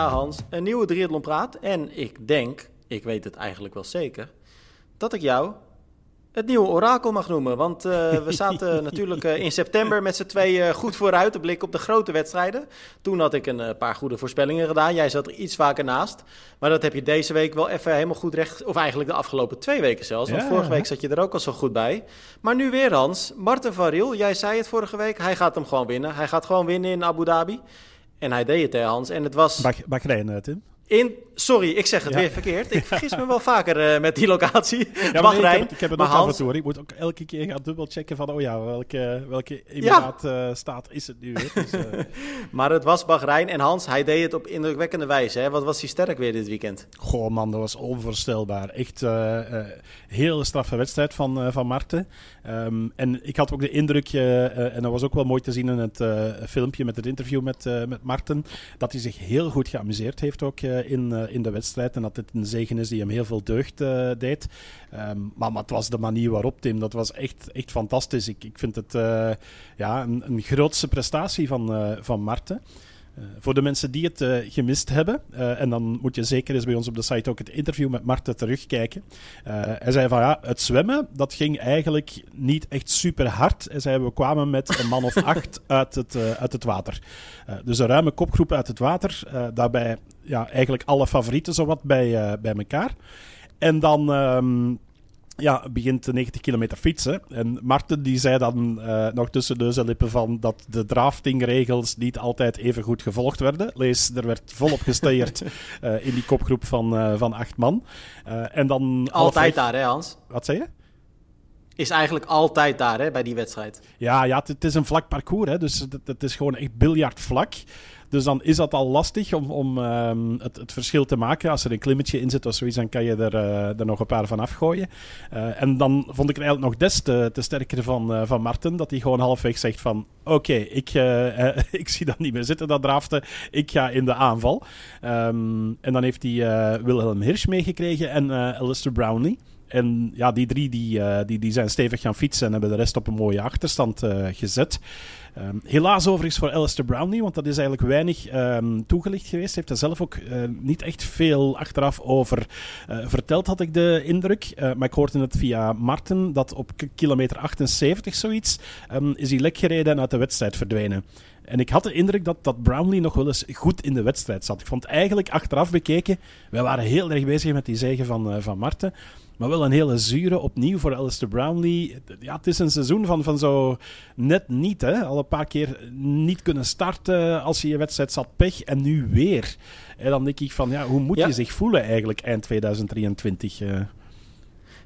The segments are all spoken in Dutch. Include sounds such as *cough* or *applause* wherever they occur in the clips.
ja, Hans, een nieuwe triathlon praat. En ik denk, ik weet het eigenlijk wel zeker, dat ik jou het nieuwe orakel mag noemen. Want uh, we *laughs* zaten natuurlijk uh, in september met z'n tweeën uh, goed vooruit te blikken op de grote wedstrijden. Toen had ik een paar goede voorspellingen gedaan. Jij zat er iets vaker naast. Maar dat heb je deze week wel even helemaal goed recht. Of eigenlijk de afgelopen twee weken zelfs. Want ja, vorige week zat je er ook al zo goed bij. Maar nu weer Hans. Martin van Riel, jij zei het vorige week. Hij gaat hem gewoon winnen. Hij gaat gewoon winnen in Abu Dhabi. En hij deed het, hè, Hans. En het was... Bahrein, Tim. In, sorry, ik zeg het weer verkeerd. Ik *laughs* vergis me wel vaker uh, met die locatie. Ja, maar nee, ik, heb, ik heb het ook Hans... af en toe. Ik moet ook elke keer gaan dubbelchecken van... oh ja, welke, welke Emiraat ja. uh, staat is het nu? *laughs* Dus, uh... maar het was Bahrein en Hans, hij deed het op indrukwekkende wijze. Hè? Wat was hij sterk weer dit weekend? Goh man, dat was onvoorstelbaar. Echt een hele straffe wedstrijd van, van Marten. Um, en ik had ook de indruk, en dat was ook wel mooi te zien in het filmpje met het interview met, met Marten... dat hij zich heel goed geamuseerd heeft ook in, in de wedstrijd. En dat dit een zegen is die hem heel veel deugd deed. Um, maar, maar het was de manier waarop, Tim. Dat was echt, echt fantastisch. Ik, ik vind het ja, een, een grootste prestatie van, van Marten. Uh, voor de mensen die het uh, gemist hebben, uh, en dan moet je zeker eens bij ons op de site ook het interview met Marten terugkijken. hij zei van ja, het zwemmen, dat ging eigenlijk niet echt super hard. Hij zei we kwamen met een man of *laughs* acht uit het, uit het water. dus een ruime kopgroep uit het water. daarbij ja, eigenlijk alle favorieten zowat bij, bij elkaar. En dan um, ja, begint de 90 kilometer fietsen. En Marten die zei dan uh, nog tussen neus en lippen van dat de draftingregels niet altijd even goed gevolgd werden. Lees, er werd volop gesteerd uh, *laughs* in die kopgroep van, uh, van acht man. en dan altijd daar, hè Hans? Wat zei je? Is eigenlijk altijd daar, hè, bij die wedstrijd. Ja, ja het, is een vlak parcours, hè, dus het, is gewoon echt biljartvlak. Dus dan is dat al lastig om, om um, het, het, verschil te maken. Als er een klimmetje in zit of zoiets, dan kan je er, uh, er nog een paar van afgooien. Uh, en dan vond ik het eigenlijk nog des te, te sterker van, uh, van Marten, dat hij gewoon halfweg zegt van oké, ik, *laughs* ik zie dat niet meer zitten, dat draften. Ik ga in de aanval. Um, en dan heeft hij Wilhelm Hirsch meegekregen en Alistair Brownlee. En ja, die drie die, uh, die, die zijn stevig gaan fietsen en hebben de rest op een mooie achterstand uh, gezet. Um, helaas overigens voor Alistair Brownlee, want dat is eigenlijk weinig um, toegelicht geweest. Heeft er zelf ook uh, niet echt veel achteraf over verteld, had ik de indruk. maar ik hoorde het via Martin, dat op kilometer 78 zoiets um, is hij lek gereden en uit de wedstrijd verdwenen. En ik had de indruk dat, dat Brownlee nog wel eens goed in de wedstrijd zat. Ik vond eigenlijk achteraf bekeken, wij waren heel erg bezig met die zegen van, uh, van Marten. Maar wel een hele zure opnieuw voor Alistair Brownlee. Ja, het is een seizoen van, van zo net niet. Hè? Al een paar keer niet kunnen starten als je je wedstrijd zat pech. En nu weer. En dan denk ik van, ja, hoe moet ja. je zich voelen eigenlijk eind 2023?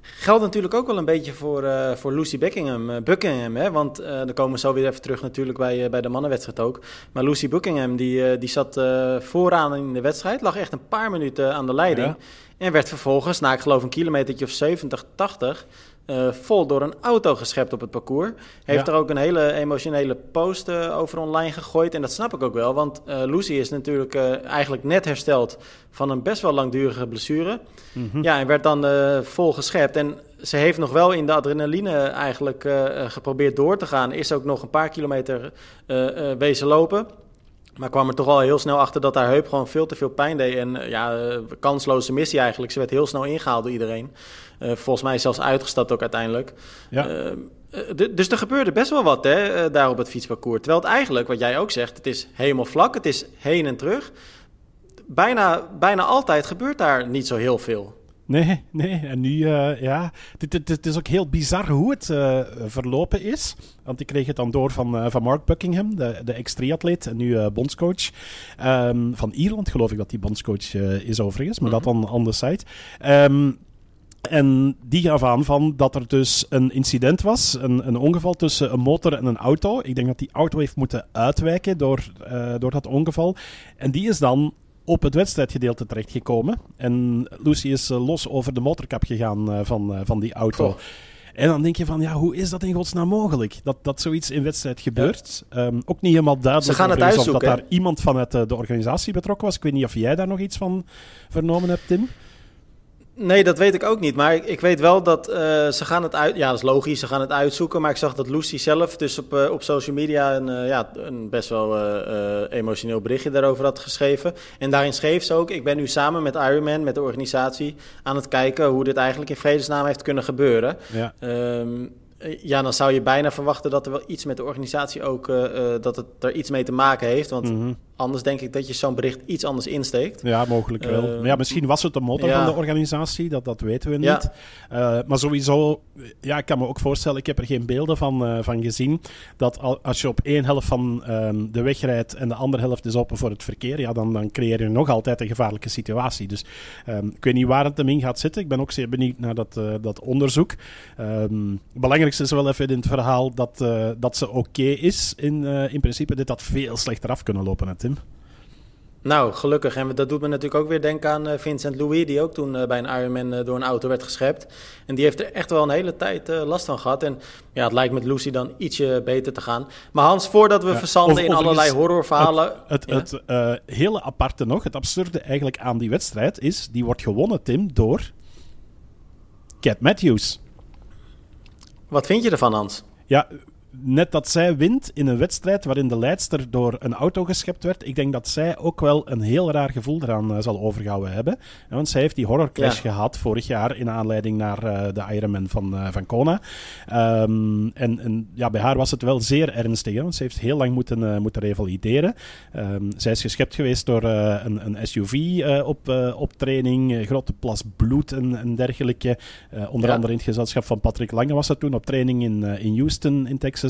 Geldt natuurlijk ook wel een beetje voor, uh, voor Lucy Buckingham. Uh, Buckingham hè? Want uh, dan komen we zo weer even terug natuurlijk bij, bij de mannenwedstrijd ook. Maar Lucy Buckingham die, die zat vooraan in de wedstrijd. Lag echt een paar minuten aan de leiding. Ja. En werd vervolgens, na ik geloof een kilometertje of 70, 80... Uh, vol door een auto geschept op het parcours. Heeft ja. er ook een hele emotionele post uh, over online gegooid. En dat snap ik ook wel, want uh, Lucy is natuurlijk eigenlijk net hersteld van een best wel langdurige blessure. Mm -hmm. Ja, en werd dan vol geschept. En ze heeft nog wel in de adrenaline eigenlijk geprobeerd door te gaan. Is ook nog een paar kilometer wezen lopen. Maar kwam er toch al heel snel achter dat haar heup gewoon veel te veel pijn deed. En ja, kansloze missie eigenlijk. Ze werd heel snel ingehaald door iedereen. Uh, volgens mij zelfs uitgestapt ook uiteindelijk. Ja. Uh, dus er gebeurde best wel wat hè, daar op het fietsparcours. Terwijl het eigenlijk, wat jij ook zegt, het is helemaal vlak. Het is heen en terug. Bijna, bijna altijd gebeurt daar niet zo heel veel. Nee, nee. En nu, uh, ja. Het is ook heel bizar hoe het uh, verlopen is. Want ik kreeg het dan door van, uh, van Mark Buckingham, de, de ex-triatleet en nu bondscoach. Um, van Ierland geloof ik dat die bondscoach is overigens, maar mm -hmm. dat dan on the site. Um, en die gaf aan van dat er dus een incident was, een, een ongeval tussen een motor en een auto. Ik denk dat die auto heeft moeten uitwijken door, uh, door dat ongeval. En die is dan op het wedstrijdgedeelte terechtgekomen. En Lucy is uh, los over de motorkap gegaan uh, van, van die auto. Goh. En dan denk je van, ja, hoe is dat in godsnaam mogelijk? Dat, dat zoiets in wedstrijd gebeurt. Ja. Um, ook niet helemaal duidelijk Ze gaan het of dat daar iemand vanuit de organisatie betrokken was. Ik weet niet of jij daar nog iets van vernomen hebt, Tim. Nee, dat weet ik ook niet. Maar ik, ik weet wel dat uh, ze gaan het uit. Ja, dat is logisch. Ze gaan het uitzoeken. Maar ik zag dat Lucy zelf dus op, uh, op social media een, uh, ja, een best wel emotioneel berichtje daarover had geschreven. En daarin schreef ze ook: Ik ben nu samen met Ironman, met de organisatie, aan het kijken hoe dit eigenlijk in vredesnaam heeft kunnen gebeuren. Ja. Um, ja, dan zou je bijna verwachten dat er wel iets met de organisatie ook, dat het er iets mee te maken heeft. Want mm -hmm. Anders denk ik dat je zo'n bericht iets anders insteekt. Ja, mogelijk wel. Uh, ja, misschien was het de motor ja. van de organisatie, dat, dat weten we niet. Ja. Uh, maar sowieso, ja, ik kan me ook voorstellen, ik heb er geen beelden van, uh, van gezien, dat als je op één helft van um, de weg rijdt en de andere helft is open voor het verkeer, ja, dan, dan creëer je nog altijd een gevaarlijke situatie. Dus um, ik weet niet waar het hem in gaat zitten. Ik ben ook zeer benieuwd naar dat, dat onderzoek. Um, het belangrijkste is wel even in het verhaal dat, dat ze oké okay is. In, in principe dit had veel slechter af kunnen lopen, Tim. Nou, gelukkig. En dat doet me natuurlijk ook weer denken aan uh, Vincent Louis, die ook toen uh, bij een Ironman uh, door een auto werd geschept. En die heeft er echt wel een hele tijd last van gehad. En ja, het lijkt met Lucy dan ietsje beter te gaan. Maar Hans, voordat we ja, verzanden in allerlei horrorverhalen... Het, het, ja? het hele aparte nog, het absurde eigenlijk aan die wedstrijd is, die wordt gewonnen, Tim, door Cat Matthews. Wat vind je ervan, Hans? Ja, net dat zij wint in een wedstrijd waarin de leidster door een auto geschept werd, ik denk dat zij ook wel een heel raar gevoel eraan uh, zal overgehouden hebben. Want zij heeft die horrorcrash ja. gehad vorig jaar in aanleiding naar uh, de Ironman van, uh, van Kona. Um, en, en ja, bij haar was het wel zeer ernstig, hè, want ze heeft heel lang moeten, moeten revalideren. Um, zij is geschept geweest door een, een, SUV op, op training, grote plas bloed en, en dergelijke. onder ja. andere in het gezelschap van Patrick Lange was dat toen op training in, in Houston in Texas.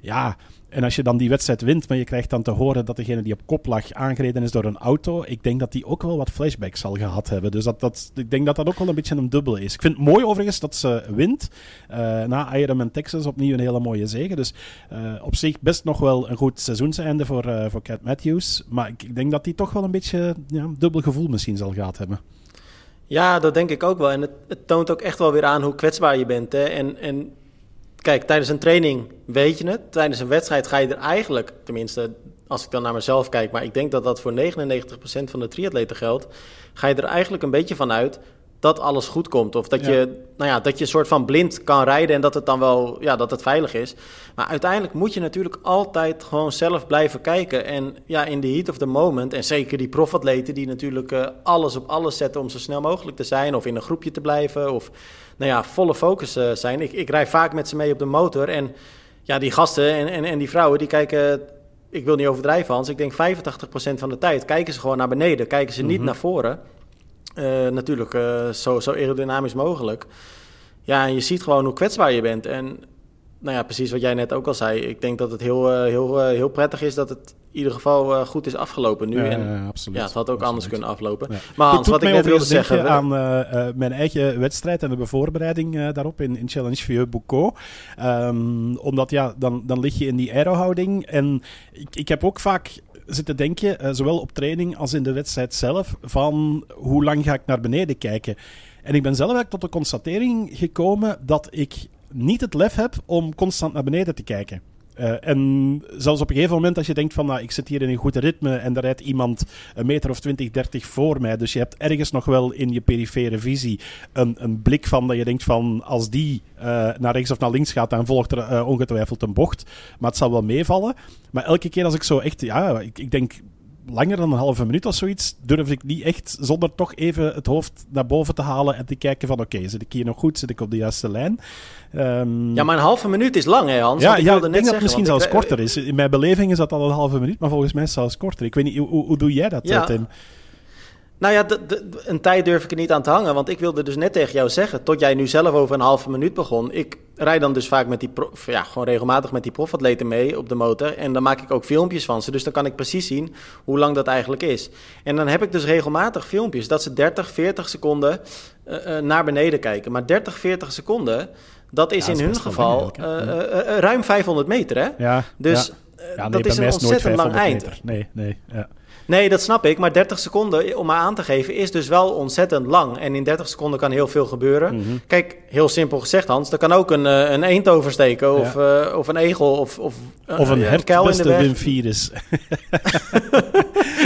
Ja, en als je dan die wedstrijd wint, maar je krijgt dan te horen dat degene die op kop lag aangereden is door een auto, ik denk dat die ook wel wat flashbacks zal gehad hebben. Dus dat, dat, ik denk dat dat ook wel een beetje een dubbele is. Ik vind het mooi overigens dat ze wint. Uh, na Ironman Texas opnieuw een hele mooie zege. Dus uh, op zich best nog wel een goed seizoenseinde voor, uh, voor Cat Matthews. Maar ik, ik denk dat die toch wel een beetje ja, een dubbel gevoel misschien zal gehad hebben. Ja, dat denk ik ook wel. En het, het toont ook echt wel weer aan hoe kwetsbaar je bent. Hè? En, en Kijk, tijdens een training weet je het. Tijdens een wedstrijd ga je er eigenlijk, tenminste als ik dan naar mezelf kijk, maar ik denk dat dat voor 99% van de triatleten geldt, ga je er eigenlijk een beetje van uit dat alles goed komt. Of dat, ja. Je, nou ja, dat je een soort van blind kan rijden en dat het dan wel ja, dat het veilig is. Maar uiteindelijk moet je natuurlijk altijd gewoon zelf blijven kijken. En ja, in de heat of the moment, en zeker die profatleten die natuurlijk uh, alles op alles zetten om zo snel mogelijk te zijn, of in een groepje te blijven, of nou ja, volle focus uh, zijn. Ik, ik rij vaak met ze mee op de motor en ja, die gasten en, en, en die vrouwen die kijken ik wil niet overdrijven, Hans. Ik denk 85% van de tijd kijken ze gewoon naar beneden. Kijken ze niet mm -hmm. naar voren. Uh, natuurlijk uh, zo, zo aerodynamisch mogelijk. Ja, en je ziet gewoon hoe kwetsbaar je bent. En nou ja, precies wat jij net ook al zei. Ik denk dat het heel, uh, heel, heel prettig is dat het in ieder geval goed is afgelopen nu. Ja, en, ja, absoluut. Ja, het had ook absoluut. anders kunnen aflopen. Ja. Maar Hans, wat ik net wilde zeggen... aan mijn eigen wedstrijd en de voorbereiding daarop in, in Challenge Vieux Boucault. Um, omdat ja, dan, dan lig je in die aerohouding. En ik, ik heb ook vaak zitten denken, uh, zowel op training als in de wedstrijd zelf, van hoe lang ga ik naar beneden kijken. En ik ben zelf eigenlijk tot de constatering gekomen dat ik niet het lef heb om constant naar beneden te kijken. Uh, en zelfs op een gegeven moment als je denkt van nou, ik zit hier in een goed ritme en er rijdt iemand een meter of 20, 30 voor mij. Dus je hebt ergens nog wel in je perifere visie een, een blik van dat je denkt van als die uh, naar rechts of naar links gaat, dan volgt er uh, ongetwijfeld een bocht. Maar het zal wel meevallen. Maar elke keer als ik zo echt, ja, ik, ik denk langer dan een halve minuut of zoiets, durf ik niet echt zonder toch even het hoofd naar boven te halen en te kijken van oké, okay, zit ik hier nog goed? Zit ik op de juiste lijn? Um, ja, maar een halve minuut is lang hè Hans? Ja, ja ik denk dat het misschien zelfs ik, korter is. In mijn beleving is dat al een halve minuut, maar volgens mij is het zelfs korter. Ik weet niet, hoe, hoe doe jij dat, ja. Tim? Nou ja, een tijd durf ik er niet aan te hangen. Want ik wilde dus net tegen jou zeggen, tot jij nu zelf over een halve minuut begon. Ik rijd dan dus vaak met die, pro, ja, gewoon regelmatig met die profatleten mee op de motor. En dan maak ik ook filmpjes van ze. Dus dan kan ik precies zien hoe lang dat eigenlijk is. En dan heb ik dus regelmatig filmpjes dat ze 30, 40 seconden uh, uh, naar beneden kijken. Maar 30, 40 seconden, dat is ja, in hun geval uh, ruim 500 meter, hè? Ja, dus ja. nee, dat is een ontzettend lang eind. Meter. Nee, nee, ja. Nee, dat snap ik. Maar 30 seconden, om maar aan te geven, is dus wel ontzettend lang. En in 30 seconden kan heel veel gebeuren. Mm-hmm. Kijk, heel simpel gezegd, Hans. Er kan ook een, een eend oversteken. Of, uh, of een egel. Of, of, uh, of een uh, hertbeste Wim virus.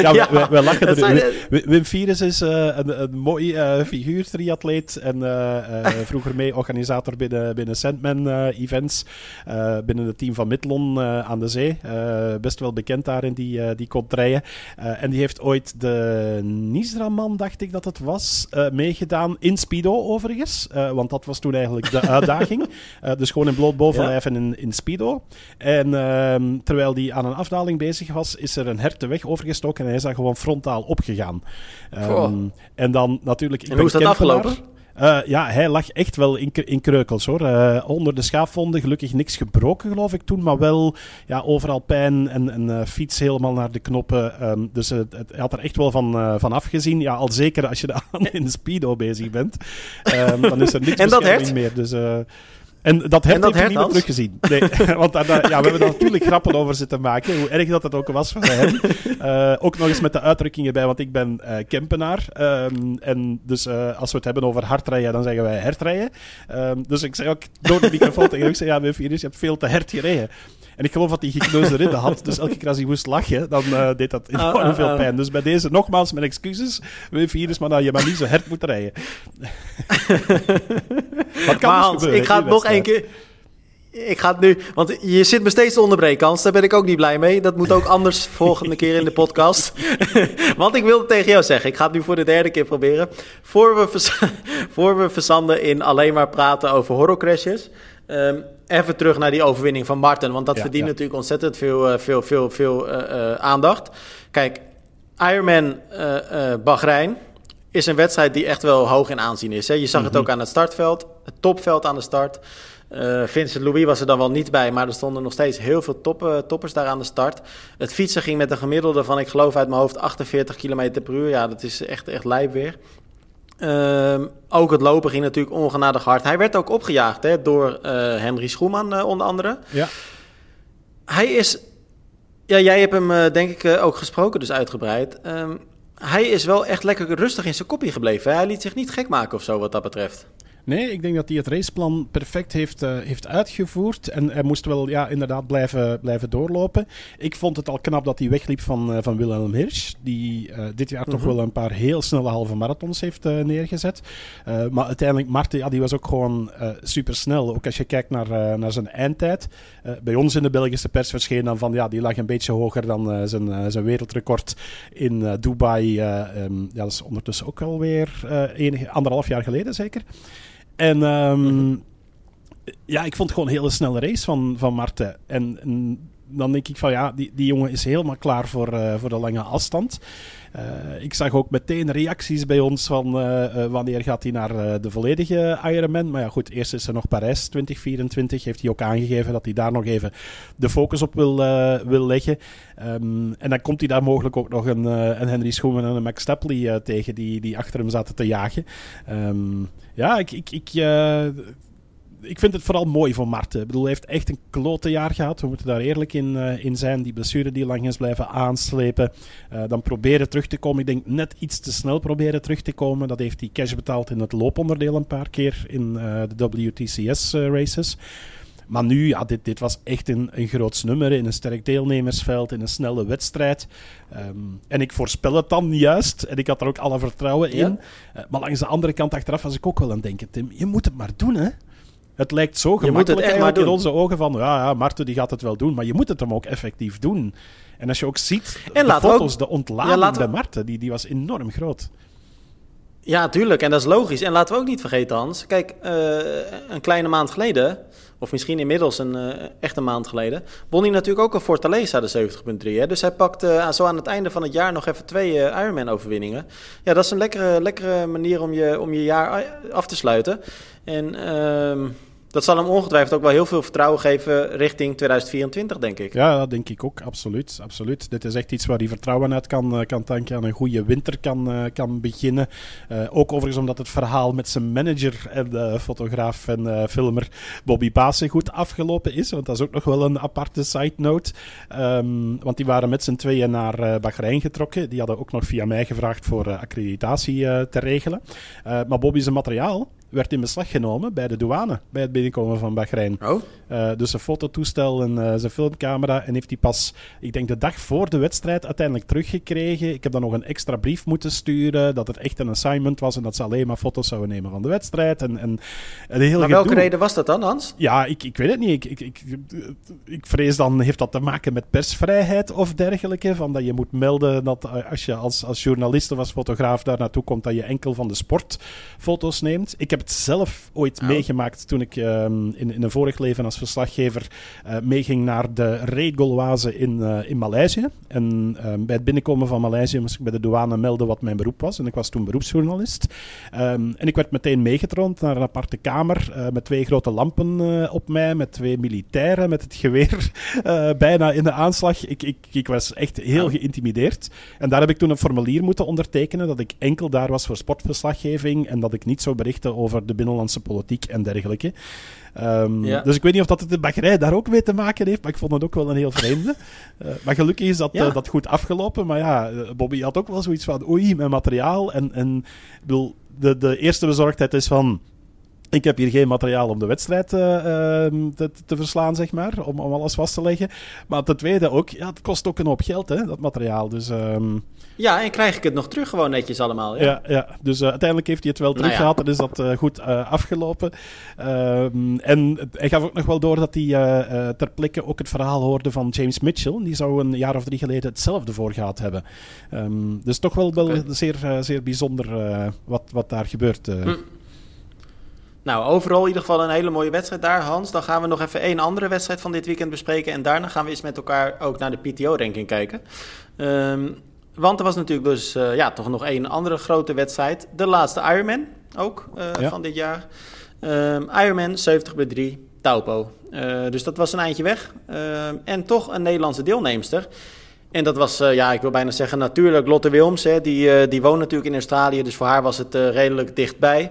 ja, *laughs* *laughs* Ja, we, we lachen er. Wim- de- Wim Fieris is eh, een, een mooi eh, figuur, triatleet. En eh, eh, *laughs* vroeger mee organisator binnen, binnen Sandman eh, Events. eh, binnen het team van Midlon eh, aan de zee. Eh, best wel bekend daar in die, eh die contraien. Eh, en die heeft ooit de Nisraman, dacht ik dat het was, eh, meegedaan in Speedo overigens. Eh, want dat was toen eigenlijk de *laughs* uitdaging. Dus gewoon in bloot bovenlijf en in, in Speedo. En ehm, terwijl die aan een afdaling bezig was, is er een hert de weg overgestoken en hij is daar gewoon frontaal opgegaan. Goh. en dan natuurlijk... ik En ben hoe is dat afgelopen? Eh, ja, hij lag echt wel in, in kreukels hoor. Eh, onder de schaafwonden, gelukkig niks gebroken geloof ik toen, maar wel ja, overal pijn en, en eh, fiets helemaal naar de knoppen. Ehm, dus het, het, hij had er echt wel van, van afgezien. Ja, al zeker als je *laughs* dan in de speedo bezig bent. Ehm, dan is er niks En dat meer. Dus, en dat dat hij hert, niet meer teruggezien. Nee, *laughs* want daar, ja, we hebben daar natuurlijk grappen over zitten maken. Hoe erg dat het ook was voor hem. *laughs* Eh, ook nog eens met de uitdrukking erbij, want ik ben eh Kempenaar. Ehm, en dus eh, als we het hebben over hardrijden, dan zeggen wij hertrijden. Ehm, dus ik zei ook door de microfoon tegen hem, ik zei, ja, Wim Fieris, je hebt veel te hard gereden. En ik geloof dat hij gekneusde ribben had. Dus elke keer als hij moest lachen, dan eh, deed dat enorm Ah, ah, veel ah. pijn. Dus bij deze nogmaals mijn excuses. Wim Fieris, maar nou, je maar niet zo hard moeten rijden. *laughs* Wat kan maar dus Hans, gebeuren ik ga het nog één keer... Ik ga het nu... Want je zit me steeds te onderbreken, Hans. Daar ben ik ook niet blij mee. Dat moet ook *laughs* anders volgende keer in de podcast. *laughs* want ik wilde tegen jou zeggen. Ik ga het nu voor de derde keer proberen. Voor we, voor we verzanden in alleen maar praten over horrorcrashes... ehm, even terug naar die overwinning van Martin. Want dat Ja, verdient ja. natuurlijk ontzettend veel, eh, veel, veel, veel eh, eh, aandacht. Kijk, Ironman Bahrein is een wedstrijd die echt wel hoog in aanzien is. Hè? Je zag het ook aan het startveld, het topveld aan de start. Vincent Louis was er dan wel niet bij, maar er stonden nog steeds heel veel top, toppers daar aan de start. Het fietsen ging met een gemiddelde van, ik geloof uit mijn hoofd, 48 km per uur. Ja, dat is echt, echt lijp weer. Ehm, ook het lopen ging natuurlijk ongenadig hard. Hij werd ook opgejaagd hè, door eh, Henry Schoeman eh, onder andere. Ja. Hij is. Ja, jij hebt hem eh, denk ik ook gesproken, dus uitgebreid. Ehm, hij is wel echt lekker rustig in zijn kopje gebleven. hè. Hij liet zich niet gek maken of zo, wat dat betreft. Nee, ik denk dat hij het raceplan perfect heeft, eh, heeft uitgevoerd. En hij moest wel ja, inderdaad blijven, blijven doorlopen. Ik vond het al knap dat hij wegliep van, eh, van Wilhelm Hirsch. Die eh, dit jaar toch Mhm. wel een paar heel snelle halve marathons heeft neergezet. Maar uiteindelijk, Marten, ja, die was ook gewoon super snel. Ook als je kijkt naar, naar zijn eindtijd. Bij ons in de Belgische pers verscheen dan van ja, die lag een beetje hoger dan zijn, zijn wereldrecord in Dubai. eh, ehm, ja, dat is ondertussen ook alweer enige, anderhalf jaar geleden zeker. En ehm, ja, ik vond gewoon een hele snelle race van, van Marten. En, en dan denk ik van ja, die, die jongen is helemaal klaar voor, eh, voor de lange afstand. Eh, ik zag ook meteen reacties bij ons van eh, eh, wanneer gaat hij naar de volledige Ironman. Maar ja, goed, eerst is er nog Parijs 2024. Heeft hij ook aangegeven dat hij daar nog even de focus op wil, wil leggen. Ehm, en dan komt hij daar mogelijk ook nog een, een Henry Schoeman en een Max Stapley tegen die, die achter hem zaten te jagen. Ehm, ja, ik, ik, ik, ik vind het vooral mooi voor Marten. Ik bedoel, hij heeft echt een klote jaar gehad. We moeten daar eerlijk in, eh, in zijn. Die blessure die lang is blijven aanslepen. Eh, dan proberen terug te komen. Ik denk net iets te snel proberen terug te komen. Dat heeft hij cash betaald in het looponderdeel een paar keer in eh, de WTCS eh, races. Maar nu, ja, dit, dit was echt een, een groot nummer in een sterk deelnemersveld, in een snelle wedstrijd. Ehm, en ik voorspel het dan juist. En ik had er ook alle vertrouwen in. Ja. Maar langs de andere kant achteraf was ik ook wel aan het denken, Tim, je moet het maar doen, hè? Het lijkt zo moet het gemakkelijk echt maar in onze ogen van, ja, ja, Marten die gaat het wel doen, maar je moet het hem ook effectief doen. En als je ook ziet, En de foto's, ook- de ontlading Ja, laten bij Marten, die, die was enorm groot. Ja, tuurlijk. En dat is logisch. En laten we ook niet vergeten, Hans. Kijk, eh, een kleine maand geleden, of misschien inmiddels een eh, echte maand geleden, won hij natuurlijk ook een Fortaleza de 70.3. hè. Dus hij pakt eh, zo aan het einde van het jaar nog even twee Ironman-overwinningen. Ja, dat is een lekkere, lekkere manier om je, om je jaar af te sluiten. En ehm, dat zal hem ongetwijfeld ook wel heel veel vertrouwen geven richting 2024, denk ik. Ja, dat denk ik ook, absoluut. absoluut. Dit is echt iets waar hij vertrouwen uit kan, eh, kan tanken, aan een goede winter kan, eh, kan beginnen. Eh, ook overigens omdat het verhaal met zijn manager en de fotograaf en eh, filmer Bobby Pasen goed afgelopen is. Want dat is ook nog wel een aparte side note. Ehm, want die waren met z'n tweeën naar Bahrein getrokken. Die hadden ook nog via mij gevraagd voor accreditatie te regelen. Maar Bobby zijn materiaal werd in beslag genomen bij de douane, bij het binnenkomen van Bahrein. Oh. Uh, dus een fototoestel en uh, zijn filmcamera. En heeft hij pas, ik denk de dag voor de wedstrijd, uiteindelijk teruggekregen. Ik heb dan nog een extra brief moeten sturen, dat het echt een assignment was en dat ze alleen maar foto's zouden nemen van de wedstrijd. En, en, en heel maar welke reden was dat dan, Hans? Ja, ik, ik weet het niet. Ik, ik, ik, ik, vrees dan, heeft dat te maken met persvrijheid of dergelijke. Van dat je moet melden dat eh, als je als, als journalist of als fotograaf daar naartoe komt, dat je enkel van de sport foto's neemt. Ik heb het zelf ooit oh. meegemaakt toen ik um, in, in een vorig leven als verslaggever uh, meeging naar de Reed in, uh, in Maleisië. En um, bij het binnenkomen van Maleisië moest ik bij de douane melden wat mijn beroep was. En ik was toen beroepsjournalist. Um, en ik werd meteen meegetroond naar een aparte kamer uh, met twee grote lampen op mij, met twee militairen met het geweer *laughs* bijna in de aanslag. Ik, ik, ik was echt heel oh. geïntimideerd. En daar heb ik toen een formulier moeten ondertekenen dat ik enkel daar was voor sportverslaggeving en dat ik niet zou berichten over de binnenlandse politiek en dergelijke. Um, ja. Dus ik weet niet of dat het de bakkerij daar ook mee te maken heeft, maar ik vond het ook wel een heel vreemde. uh, *laughs* maar gelukkig is dat, ja. uh, dat goed afgelopen. Maar ja, eh, Bobby had ook wel zoiets van, oei, mijn materiaal. En, en bedoel, de, de eerste bezorgdheid is van, ik heb hier geen materiaal om de wedstrijd uh, te, te, verslaan, zeg maar, om, om alles vast te leggen. Maar ten tweede ook, ja, het kost ook een hoop geld, hè, dat materiaal. Dus, um... Ja, en krijg ik het nog terug gewoon netjes allemaal. Ja, ja, ja. dus uh, uiteindelijk heeft hij het wel nou teruggehaald nou ja. en is dat uh, goed afgelopen. Um, en hij gaf ook nog wel door dat hij ter plekke ook het verhaal hoorde van James Mitchell. Die zou een jaar of drie geleden hetzelfde voor gehad hebben. Um, dus toch wel, wel okay. zeer, zeer bijzonder wat, wat daar gebeurt. Hm. Nou, overal in ieder geval een hele mooie wedstrijd daar, Hans. Dan gaan we nog even één andere wedstrijd van dit weekend bespreken. En daarna gaan we eens met elkaar ook naar de PTO-ranking kijken. Um, want er was natuurlijk dus uh, ja, toch nog één andere grote wedstrijd. De laatste Ironman ook uh, ja. van dit jaar. Um, Ironman 70 bij 3, Taupo. Uh, dus dat was een eindje weg. en toch een Nederlandse deelnemster. En dat was, uh, ja, ik wil bijna zeggen natuurlijk Lotte Wilms. Hè, die, uh, die woont natuurlijk in Australië, dus voor haar was het uh, redelijk dichtbij.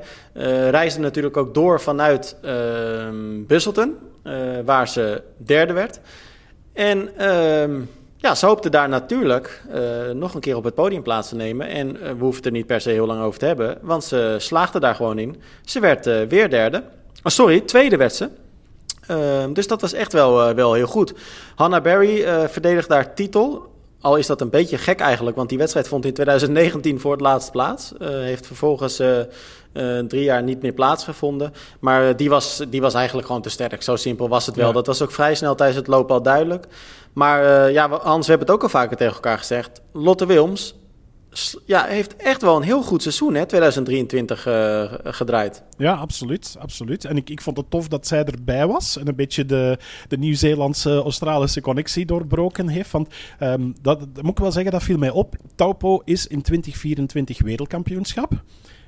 reisde natuurlijk ook door vanuit ehm, Busselton, waar ze derde werd. En ehm, ja, ze hoopte daar natuurlijk nog een keer op het podium plaats te nemen. En we hoeven het er niet per se heel lang over te hebben, want ze slaagde daar gewoon in. Ze werd weer derde. Oh, sorry, tweede werd ze. Uh, dus dat was echt wel, uh, wel heel goed. Hannah Berry uh, verdedigt daar titel. Al is dat een beetje gek eigenlijk, want die wedstrijd vond in 2019 voor het laatst plaats. Uh, heeft vervolgens drie jaar niet meer plaatsgevonden. Maar die was, die was eigenlijk gewoon te sterk. Zo simpel was het wel. Ja. Dat was ook vrij snel tijdens het lopen al duidelijk. Maar ja, Hans, we hebben het ook al vaker tegen elkaar gezegd. Lotte Wilms ja, heeft echt wel een heel goed seizoen, hè, 2023 uh, gedraaid. Ja, absoluut. absoluut. En ik, ik vond het tof dat zij erbij was en een beetje de, de Nieuw-Zeelandse-Australische connectie doorbroken heeft. Want um, dat, dat, moet ik wel zeggen, dat viel mij op. Taupo is in 2024 wereldkampioenschap.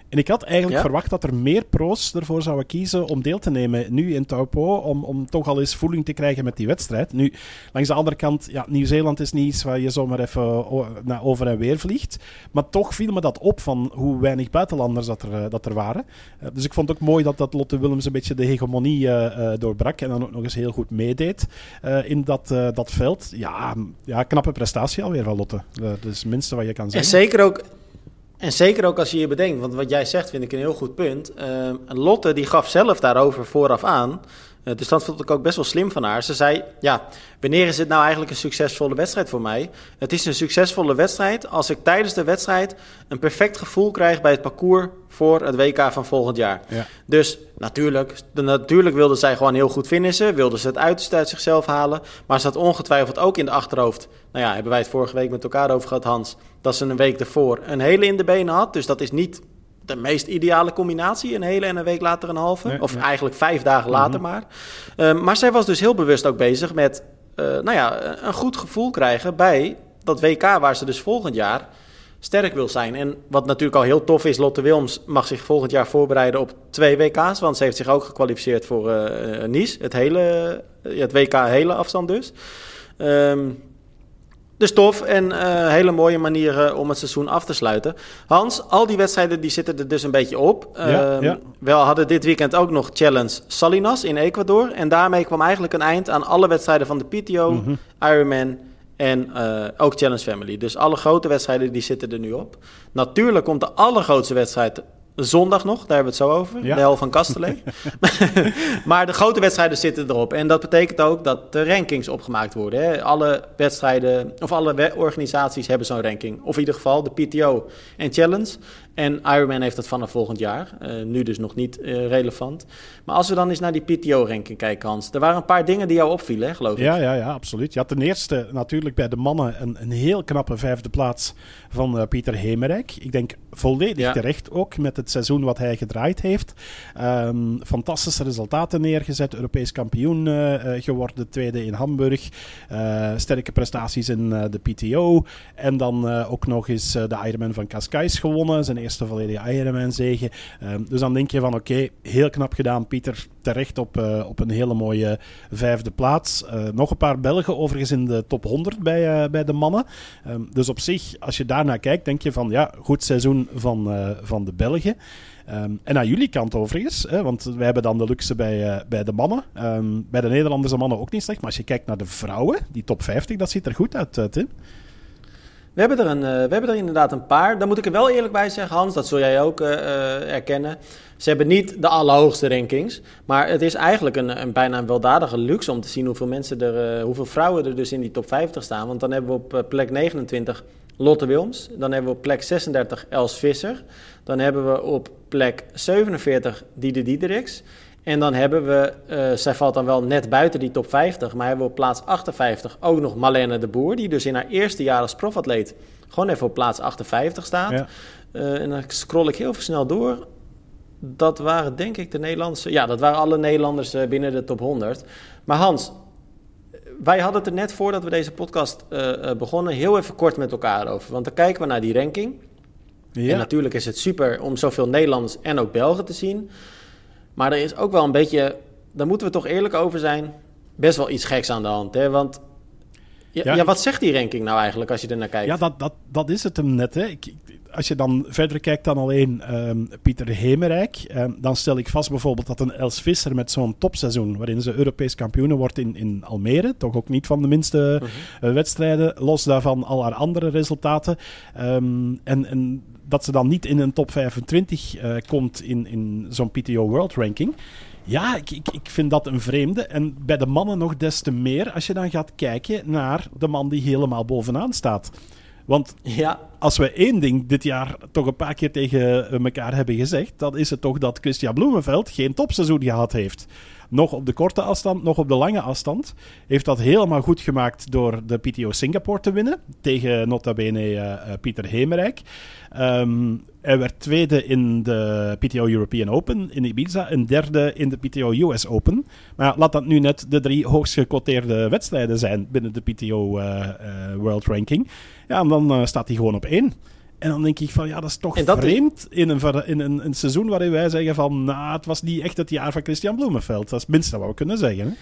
En ik had eigenlijk ja. verwacht dat er meer pro's ervoor zouden kiezen om deel te nemen nu in Taupo, om, om toch al eens voeling te krijgen met die wedstrijd. Nu, langs de andere kant, ja, Nieuw-Zeeland is niet iets waar je zomaar even naar over en weer vliegt. Maar toch viel me dat op van hoe weinig buitenlanders dat er, dat er waren. Uh, dus ik vond het ook mooi dat, dat Lotte Willems een beetje de hegemonie uh, uh, doorbrak en dan ook nog eens heel goed meedeed in dat, dat veld. Ja, ja, knappe prestatie alweer van Lotte. dat is het minste wat je kan zeggen. En zeker ook en zeker ook als je je bedenkt, want wat jij zegt vind ik een heel goed punt. Uh, Lotte die gaf zelf daarover vooraf aan. Uh, dus dat vond ik ook best wel slim van haar. Ze zei, ja, wanneer is het nou eigenlijk een succesvolle wedstrijd voor mij? Het is een succesvolle wedstrijd als ik tijdens de wedstrijd een perfect gevoel krijg bij het parcours voor het WK van volgend jaar. Ja. Dus natuurlijk, natuurlijk wilde zij gewoon heel goed finishen, wilde ze het uiterste uit zichzelf halen. Maar ze had ongetwijfeld ook in de achterhoofd, nou ja, hebben wij het vorige week met elkaar over gehad, Hans, dat ze een week ervoor een hele in de benen had. Dus dat is niet de meest ideale combinatie. Een hele en een week later een halve. Nee, of nee. eigenlijk vijf dagen later mm-hmm. maar. Uh, maar zij was dus heel bewust ook bezig met uh, nou ja, een goed gevoel krijgen bij dat WK waar ze dus volgend jaar sterk wil zijn. En wat natuurlijk al heel tof is, Lotte Wilms mag zich volgend jaar voorbereiden op twee WK's. Want ze heeft zich ook gekwalificeerd voor uh, Nice. Het, hele, het WK hele afstand dus. Um, dus tof en uh, hele mooie manieren om het seizoen af te sluiten. Hans, al die wedstrijden die zitten er dus een beetje op. Ja, ja. We hadden dit weekend ook nog Challenge Salinas in Ecuador. En daarmee kwam eigenlijk een eind aan alle wedstrijden van de PTO, mm -hmm. Ironman en uh, ook Challenge Family. Dus alle grote wedstrijden die zitten er nu op. Natuurlijk komt de allergrootste wedstrijd zondag nog, daar hebben we het zo over. Ja. De hel van Kastelee. *laughs* maar de grote wedstrijden zitten erop. En dat betekent ook dat de rankings opgemaakt worden. Hè. Alle wedstrijden, of alle organisaties hebben zo'n ranking. Of in ieder geval de PTO en Challenge. En Ironman heeft dat vanaf volgend jaar. Eh, nu dus nog niet eh, relevant. Maar als we dan eens naar die PTO-ranking kijken, Hans. Er waren een paar dingen die jou opvielen, hè, geloof ik. Ja, ja, ja, absoluut. Ja, ten eerste natuurlijk bij de mannen een, een heel knappe vijfde plaats van eh, Pieter Hemerijk. Ik denk volledig Ja. terecht ook met het seizoen wat hij gedraaid heeft. Ehm, fantastische resultaten neergezet. Europees kampioen geworden, tweede in Hamburg. Sterke prestaties in de PTO. En dan ook nog eens de Ironman van Cascais gewonnen. Zijn eerste volledige Ironman-zege. Ehm, dus dan denk je van oké, heel knap gedaan Pieter. Terecht op, eh, op een hele mooie vijfde plaats. Eh, nog een paar Belgen overigens in de top 100 bij, eh, bij de mannen. Ehm, dus op zich, als je daarnaar kijkt, denk je van ja, goed seizoen van, van de Belgen. Ehm, en aan jullie kant overigens, hè, want wij hebben dan de luxe bij, bij de mannen. Bij de Nederlanders en mannen ook niet slecht. Maar als je kijkt naar de vrouwen, die top 50, dat ziet er goed uit, Tim. We hebben, er een, eh, we hebben er inderdaad een paar. Daar moet ik er wel eerlijk bij zeggen, Hans, dat zul jij ook eh, eh, erkennen. Ze hebben niet de allerhoogste rankings. Maar het is eigenlijk een, een bijna een weldadige luxe om te zien hoeveel, mensen er, hoeveel vrouwen er dus in die top 50 staan. Want dan hebben we op plek 29 Lotte Wilms. Dan hebben we op plek 36 Els Visser. Dan hebben we op plek 47 Diede Diedericks. En dan hebben we, eh, zij valt dan wel net buiten die top 50, maar hebben we op plaats 58 ook nog Marlene de Boer, die dus in haar eerste jaar als profatleet gewoon even op plaats 58 staat. Ja. Eh, en dan scroll ik heel snel door. Dat waren denk ik de Nederlandse, ja, dat waren alle Nederlanders eh, binnen de top 100. Maar Hans, wij hadden het er net voordat we deze podcast begonnen heel even kort met elkaar over. Want dan kijken we naar die ranking. Ja. En natuurlijk is het super om zoveel Nederlanders en ook Belgen te zien. Maar er is ook wel een beetje, daar moeten we toch eerlijk over zijn, best wel iets geks aan de hand. Hè? Want ja, Ja, ja, ik- wat zegt die ranking nou eigenlijk als je er naar kijkt? Ja, dat, dat, dat is het hem net. Hè. Ik, als je dan verder kijkt dan alleen ehm, Pieter Hemerijk, ehm, dan stel ik vast bijvoorbeeld dat een Els Visser met zo'n topseizoen, waarin ze Europees kampioen wordt in, in Almere, toch ook niet van de minste eh, wedstrijden, los daarvan al haar andere resultaten, ehm, en, en dat ze dan niet in een top 25 eh, komt in, in zo'n PTO World Ranking. Ja, ik, ik, ik vind dat een vreemde. En bij de mannen nog des te meer als je dan gaat kijken naar de man die helemaal bovenaan staat. Want Ja, als we één ding dit jaar toch een paar keer tegen elkaar hebben gezegd, dan is het toch dat Christian Bloemenveld geen topseizoen gehad heeft. Nog op de korte afstand, nog op de lange afstand. Heeft dat helemaal goed gemaakt door de PTO Singapore te winnen. Tegen nota bene eh, Pieter Hemerijk. Ehm, hij werd tweede in de PTO European Open in Ibiza. En derde in de PTO US Open. Maar laat dat nu net de drie hoogst gecoteerde wedstrijden zijn binnen de PTO eh, World Ranking. Ja, en dan staat hij gewoon op één. En dan denk ik van, ja, dat is toch En dat is- vreemd in, een, in een, een seizoen waarin wij zeggen van, nou, het was niet echt het jaar van Christian Bloemenveld. Dat is het minste wat we kunnen zeggen. Hè?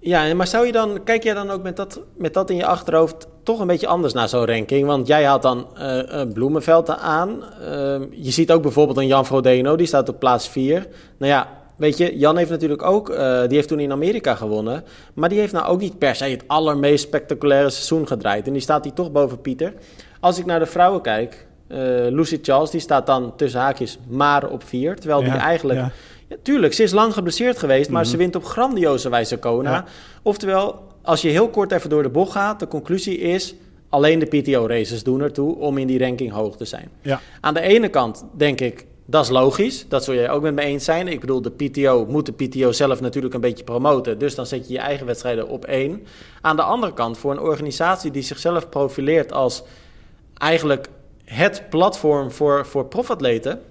ja maar zou je dan, kijk jij dan ook met dat, met dat in je achterhoofd toch een beetje anders naar zo'n ranking? Want jij had dan eh eh, Bloemenveld aan. Ehm, je ziet ook bijvoorbeeld een Jan Frodeno, die staat op plaats 4. Nou ja, weet je, Jan heeft natuurlijk ook, eh, die heeft toen in Amerika gewonnen. Maar die heeft nou ook niet per se het allermeest spectaculaire seizoen gedraaid. En die staat hier toch boven Pieter. Als ik naar de vrouwen kijk, eh, Lucy Charles, die staat dan tussen haakjes maar op 4. Terwijl die eigenlijk... ja. Ja, tuurlijk, ze is lang geblesseerd geweest, maar Mhm. ze wint op grandioze wijze Kona. Ja. Oftewel, als je heel kort even door de bocht gaat, de conclusie is... alleen de PTO-races doen ertoe om in die ranking hoog te zijn. Ja. Aan de ene kant denk ik, dat is logisch. Dat zul jij ook met me eens zijn. Ik bedoel, de PTO moet de PTO zelf natuurlijk een beetje promoten. Dus dan zet je je eigen wedstrijden op één. Aan de andere kant, voor een organisatie die zichzelf profileert als eigenlijk het platform voor, voor profatleten...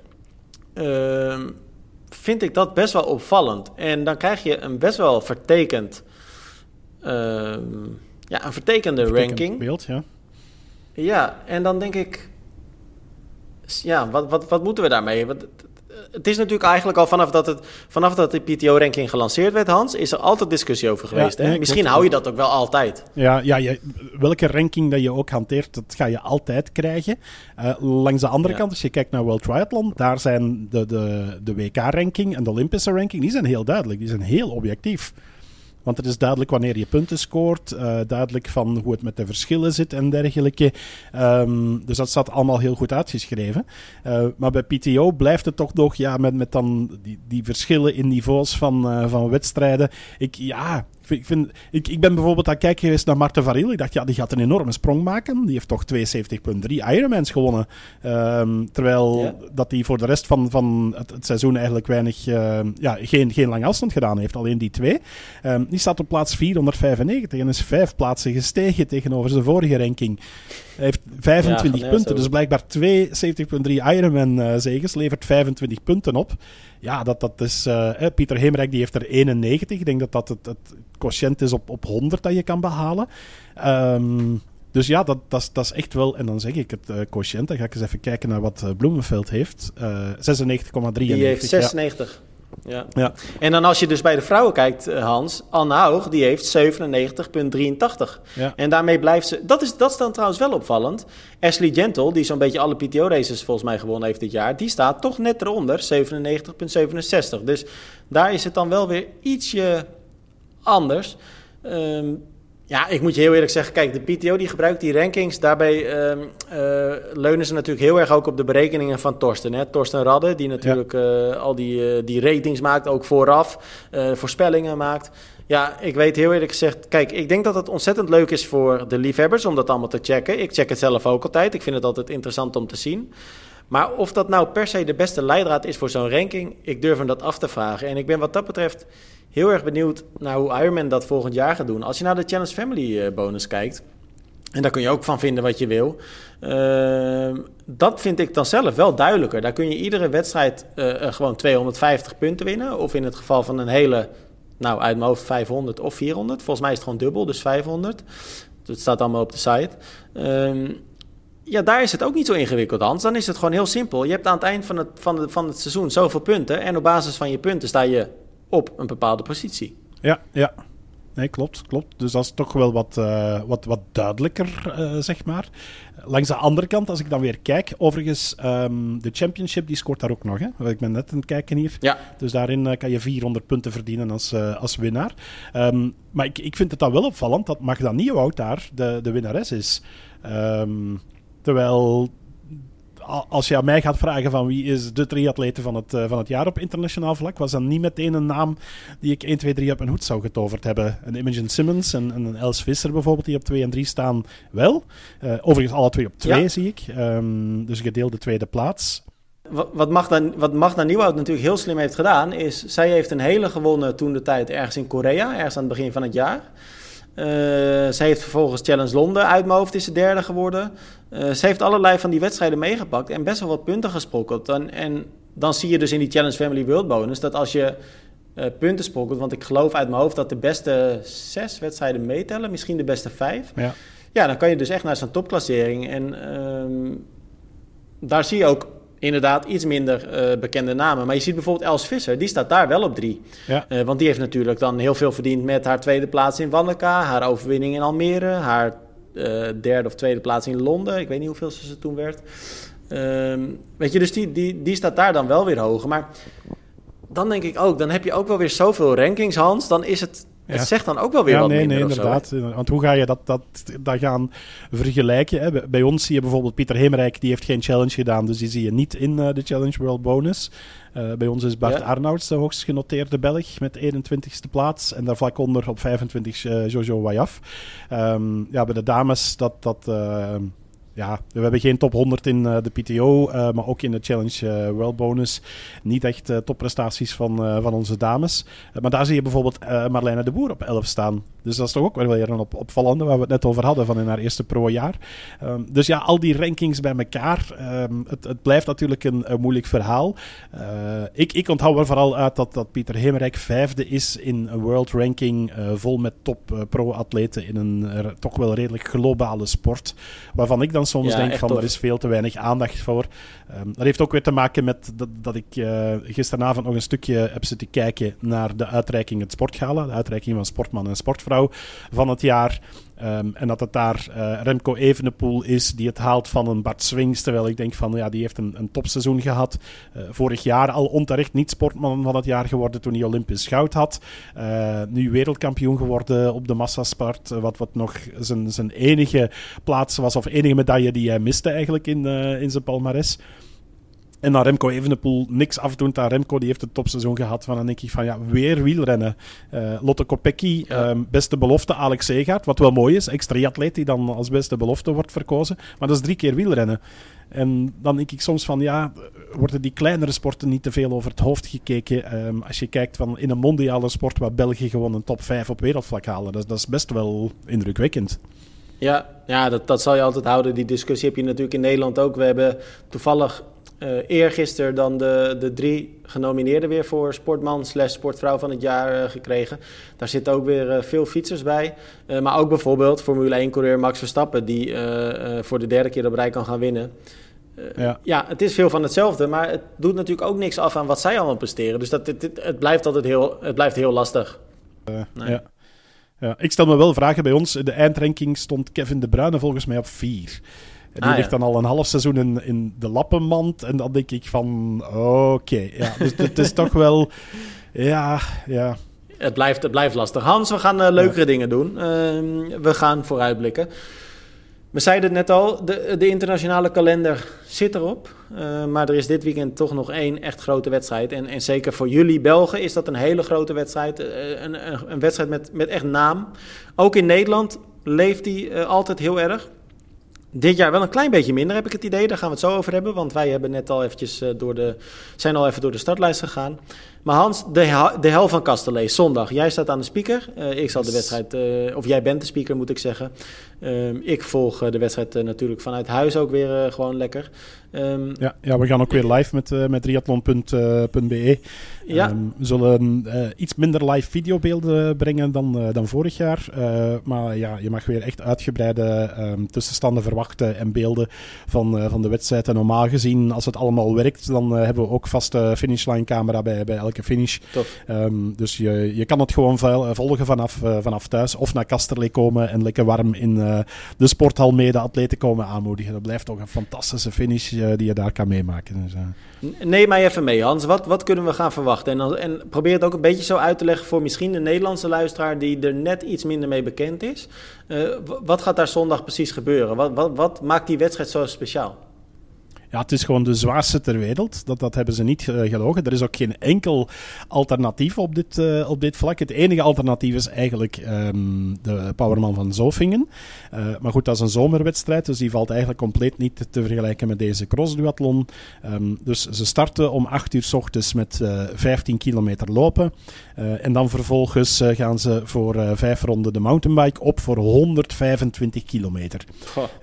ehm, vind ik dat best wel opvallend. En dan krijg je een best wel vertekend... ehm, ja, een vertekende ranking. Beeld, ja. Ja, en dan denk ik... Ja, wat, wat, wat moeten we daarmee? Want het- is natuurlijk eigenlijk al vanaf dat, het, vanaf dat de PTO-ranking gelanceerd werd, Hans... is er altijd discussie over geweest. Ja, hè? Misschien hou je dat ook wel altijd. Ja, ja je, welke ranking dat je ook hanteert, dat ga je altijd krijgen. Eh, langs de andere Ja. kant, als je kijkt naar World Triathlon, daar zijn de, de, de WK-ranking en de Olympische ranking, die zijn heel duidelijk. Die zijn heel objectief. Want het is duidelijk wanneer je punten scoort, uh, duidelijk van hoe het met de verschillen zit en dergelijke. Um, dus dat staat allemaal heel goed uitgeschreven. Uh, maar bij PTO blijft het toch nog ja, met, met dan die, die verschillen in niveaus van, uh, van wedstrijden. Ik, ja, ik, vind, ik, ik ben bijvoorbeeld aan het kijken geweest naar Marten Varil. Ik dacht, ja, die gaat een enorme sprong maken. Die heeft toch 72,3 Ironmans gewonnen. Um, terwijl ja. dat hij voor de rest van, van het, het seizoen eigenlijk weinig, uh, ja, geen, geen lange afstand gedaan heeft. Alleen die twee. Um, die staat op plaats 495 en is vijf plaatsen gestegen tegenover zijn vorige ranking. Hij heeft 25 ja, punten, dus blijkbaar 72,3 Ironman uh, zegens, levert 25 punten op. Ja, dat, dat is... Uh, Pieter Heemrijk die heeft er 91. Ik denk dat dat het, het quotient is op, op 100 dat je kan behalen. Um, dus ja, dat, dat, dat is echt wel... En dan zeg ik het uh, quotient. Dan ga ik eens even kijken naar wat uh, Bloemenveld heeft. Uh, 96,93. Die heeft 96. Ja. Ja. ja. En dan als je dus bij de vrouwen kijkt, Hans, Anne Haug, die heeft 97,83. Ja. En daarmee blijft ze... Dat is, dat is dan trouwens wel opvallend. Ashley Gentle, die zo'n beetje alle PTO-races volgens mij gewonnen heeft dit jaar... die staat toch net eronder, 97,67. Dus daar is het dan wel weer ietsje anders. Um, ja, ik moet je heel eerlijk zeggen, kijk, de PTO die gebruikt die rankings, daarbij uh, uh, leunen ze natuurlijk heel erg ook op de berekeningen van Torsten. Hè? Torsten Radde, die natuurlijk ja. uh, al die, die ratings maakt, ook vooraf, voorspellingen maakt. Ja, ik weet heel eerlijk gezegd, kijk, ik denk dat het ontzettend leuk is voor de liefhebbers om dat allemaal te checken. Ik check het zelf ook altijd, ik vind het altijd interessant om te zien. Maar of dat nou per se de beste leidraad is voor zo'n ranking, ik durf hem dat af te vragen. En ik ben wat dat betreft heel erg benieuwd naar hoe Ironman dat volgend jaar gaat doen. Als je naar de Challenge Family uh, bonus kijkt, en daar kun je ook van vinden wat je wil. Uh, dat vind ik dan zelf wel duidelijker. Daar kun je iedere wedstrijd uh, gewoon 250 punten winnen. Of in het geval van een hele, nou uit mijn hoofd 500 of 400. Volgens mij is het gewoon dubbel, dus 500. Dat staat allemaal op de site. Uh, ja, daar is het ook niet zo ingewikkeld, Hans. Dan is het gewoon heel simpel. Je hebt aan het eind van het, van, de, van het seizoen zoveel punten. En op basis van je punten sta je op een bepaalde positie. Ja, ja. Nee, klopt, klopt. Dus dat is toch wel wat, uh, wat, wat duidelijker, uh, zeg maar. Langs de andere kant, als ik dan weer kijk, overigens, um, de Championship die scoort daar ook nog. Hè? Ik ben net aan het kijken hier. Ja. Dus daarin uh, kan je 400 punten verdienen als, als winnaar. Um, maar ik, ik vind het dan wel opvallend dat Magda Nieuwhout daar de, de winnares is. Um, terwijl als je aan mij gaat vragen van wie is de triatleten van het, uh, van het jaar op internationaal vlak, was dat niet meteen een naam die ik 1, 2, 3 op een hoed zou getoverd hebben. Een Imogen Simmons en, en een Els Visser bijvoorbeeld, die op 2 en 3 staan, wel. Uh, overigens alle twee op 2 ja. zie ik. Um, dus gedeelde tweede plaats. Wat, wat, Magda, wat Magda Nieuwhout natuurlijk heel slim heeft gedaan, is zij heeft een hele gewonnen toen de tijd ergens in Korea, ergens aan het begin van het jaar. Uh, zij heeft vervolgens Challenge Londen uit mijn hoofd is ze derde geworden. Uh, ze heeft allerlei van die wedstrijden meegepakt en best wel wat punten gesprokkeld. En, en dan zie je dus in die Challenge Family World Bonus dat als je uh, punten sprokkelt, want ik geloof uit mijn hoofd dat de beste zes wedstrijden meetellen, misschien de beste vijf. Ja, ja dan kan je dus echt naar zo'n topklassering. En um, daar zie je ook inderdaad iets minder uh, bekende namen. Maar je ziet bijvoorbeeld Els Visser, die staat daar wel op drie. Ja. Uh, want die heeft natuurlijk dan heel veel verdiend met haar tweede plaats in Wanneka, haar overwinning in Almere, haar derde of tweede plaats in Londen. Ik weet niet hoeveel ze toen werd. Um, weet je, dus die, die, die staat daar dan wel weer hoger. Maar dan denk ik ook, dan heb je ook wel weer zoveel rankings, Hans. Dan is het het ja. zegt dan ook wel weer ja, wat nee, minder nee, inderdaad. Zo, Want hoe ga je dat, dat, dat gaan vergelijken? Hè? Bij ons zie je bijvoorbeeld Pieter Hemerijk, die heeft geen challenge gedaan, dus die zie je niet in uh, de Challenge World Bonus. Uh, bij ons is Bart ja. Arnouds de hoogst genoteerde Belg met 21ste plaats. En daar vlak onder op 25 uh, Jojo Wayaf. Um, ja, bij de dames dat... dat ja, we hebben geen top 100 in uh, de PTO, uh, maar ook in de Challenge uh, World Bonus. Niet echt topprestaties van, van onze dames. maar daar zie je bijvoorbeeld Marlijne de Boer op 11 staan. Dus dat is toch ook wel weer een op, opvallende, waar we het net over hadden, van in haar eerste pro-jaar. Um, dus ja, al die rankings bij elkaar. Um, het, het, blijft natuurlijk een, een moeilijk verhaal. ik, ik onthoud er vooral uit dat, dat Pieter Hemerijk vijfde is in een world ranking vol met top pro-atleten in een toch wel redelijk globale sport. Waarvan ik dan soms ja, denk van tof. er is veel te weinig aandacht voor. Um, dat heeft ook weer te maken met dat, dat ik gisteravond nog een stukje heb zitten kijken naar de uitreiking het Sportgala, de uitreiking van Sportman en Sportvrouw van het jaar. Ehm, en dat het daar uh, Remco Evenepoel is die het haalt van een Bart Swings. Terwijl ik denk van ja, die heeft een, een topseizoen gehad. Uh, vorig jaar al onterecht niet sportman van het jaar geworden toen hij Olympisch goud had. Uh, nu wereldkampioen geworden op de massasport. wat, wat nog zijn, zijn enige plaats was, of enige medaille die hij miste eigenlijk in, in zijn palmares. En dan Remco Evenepoel, niks afdoend aan Remco, die heeft het topseizoen gehad. Van dan denk ik van ja, weer wielrennen. Uh, Lotte Kopecky, ja. um, beste belofte, Alex Segaard, wat wel mooi is. Extra-atleet die dan als beste belofte wordt verkozen. Maar dat is drie keer wielrennen. En dan denk ik soms van ja, worden die kleinere sporten niet te veel over het hoofd gekeken? Um, als je kijkt van in een mondiale sport waar België gewoon een top 5 op wereldvlak halen, dat, dat is best wel indrukwekkend. Ja, ja dat, dat zal je altijd houden. Die discussie heb je natuurlijk in Nederland ook. We hebben toevallig uh, eergisteren dan de, de drie genomineerden weer voor sportman slash sportvrouw van het jaar uh, gekregen. Daar zitten ook weer uh, veel fietsers bij. maar ook bijvoorbeeld Formule 1-coureur Max Verstappen, die voor de derde keer op rij kan gaan winnen. Ja. ja. het is veel van hetzelfde, maar het doet natuurlijk ook niks af aan wat zij allemaal presteren. Dus dat, het, het, het blijft altijd heel, het blijft heel lastig. Nee. Ja. Ja, ik stel me wel vragen bij ons. In de eindranking stond Kevin De Bruyne volgens mij op vier. En die ah, ligt dan al een half seizoen in, in de lappenmand. En dan denk ik van, oké. ja, dus het is toch wel... Ja, ja. Het blijft, het blijft lastig. Hans, we gaan uh, leukere ja. dingen doen. Uh, we gaan vooruitblikken. We zeiden het net al, de, de internationale kalender zit erop. Uh, maar er is dit weekend toch nog één echt grote wedstrijd. En, en zeker voor jullie Belgen is dat een hele grote wedstrijd. een, een, een, wedstrijd met, met echt naam. Ook in Nederland leeft die altijd heel erg. Dit jaar wel een klein beetje minder, heb ik het idee. Daar gaan we het zo over hebben. Want wij hebben net al eventjes uh, door de, zijn al even door de startlijst gegaan. Maar Hans, de, de hel van Castellet, zondag. Jij staat aan de speaker. Uh, ik zal de wedstrijd, uh, of jij bent de speaker moet ik zeggen. Um, ik volg de wedstrijd natuurlijk vanuit huis ook weer gewoon lekker. Um, ja, ja, we gaan ook weer live met, met triathlon.be. Ja. Um, we zullen iets minder live videobeelden brengen dan, dan vorig jaar. maar ja, je mag weer echt uitgebreide tussenstanden verwachten en beelden van, van de wedstrijd. En normaal gezien, als het allemaal werkt, dan hebben we ook vaste finishline camera bij, bij elke finish. dus je, je kan het gewoon volgen vanaf, vanaf thuis of naar Kasterlee komen en lekker warm in de sporthal mee de atleten komen aanmoedigen. Dat blijft toch een fantastische finish die je daar kan meemaken. Dus. Neem mij even mee, Hans. Wat, wat kunnen we gaan verwachten? En, en probeer het ook een beetje zo uit te leggen voor misschien de Nederlandse luisteraar die er net iets minder mee bekend is. Wat gaat daar zondag precies gebeuren? Wat, wat, wat maakt die wedstrijd zo speciaal? Ja, het is gewoon de zwaarste ter wereld. Dat, dat hebben ze niet uh, gelogen. Er is ook geen enkel alternatief op dit, uh, op dit vlak. Het enige alternatief is eigenlijk um, de Powerman van Zofingen. Uh, maar goed, dat is een zomerwedstrijd, dus die valt eigenlijk compleet niet te vergelijken met deze crossduathlon. Um, dus ze starten om 8 uur s ochtends met 15 kilometer lopen. en dan vervolgens gaan ze voor vijf ronden de mountainbike op voor 125 kilometer.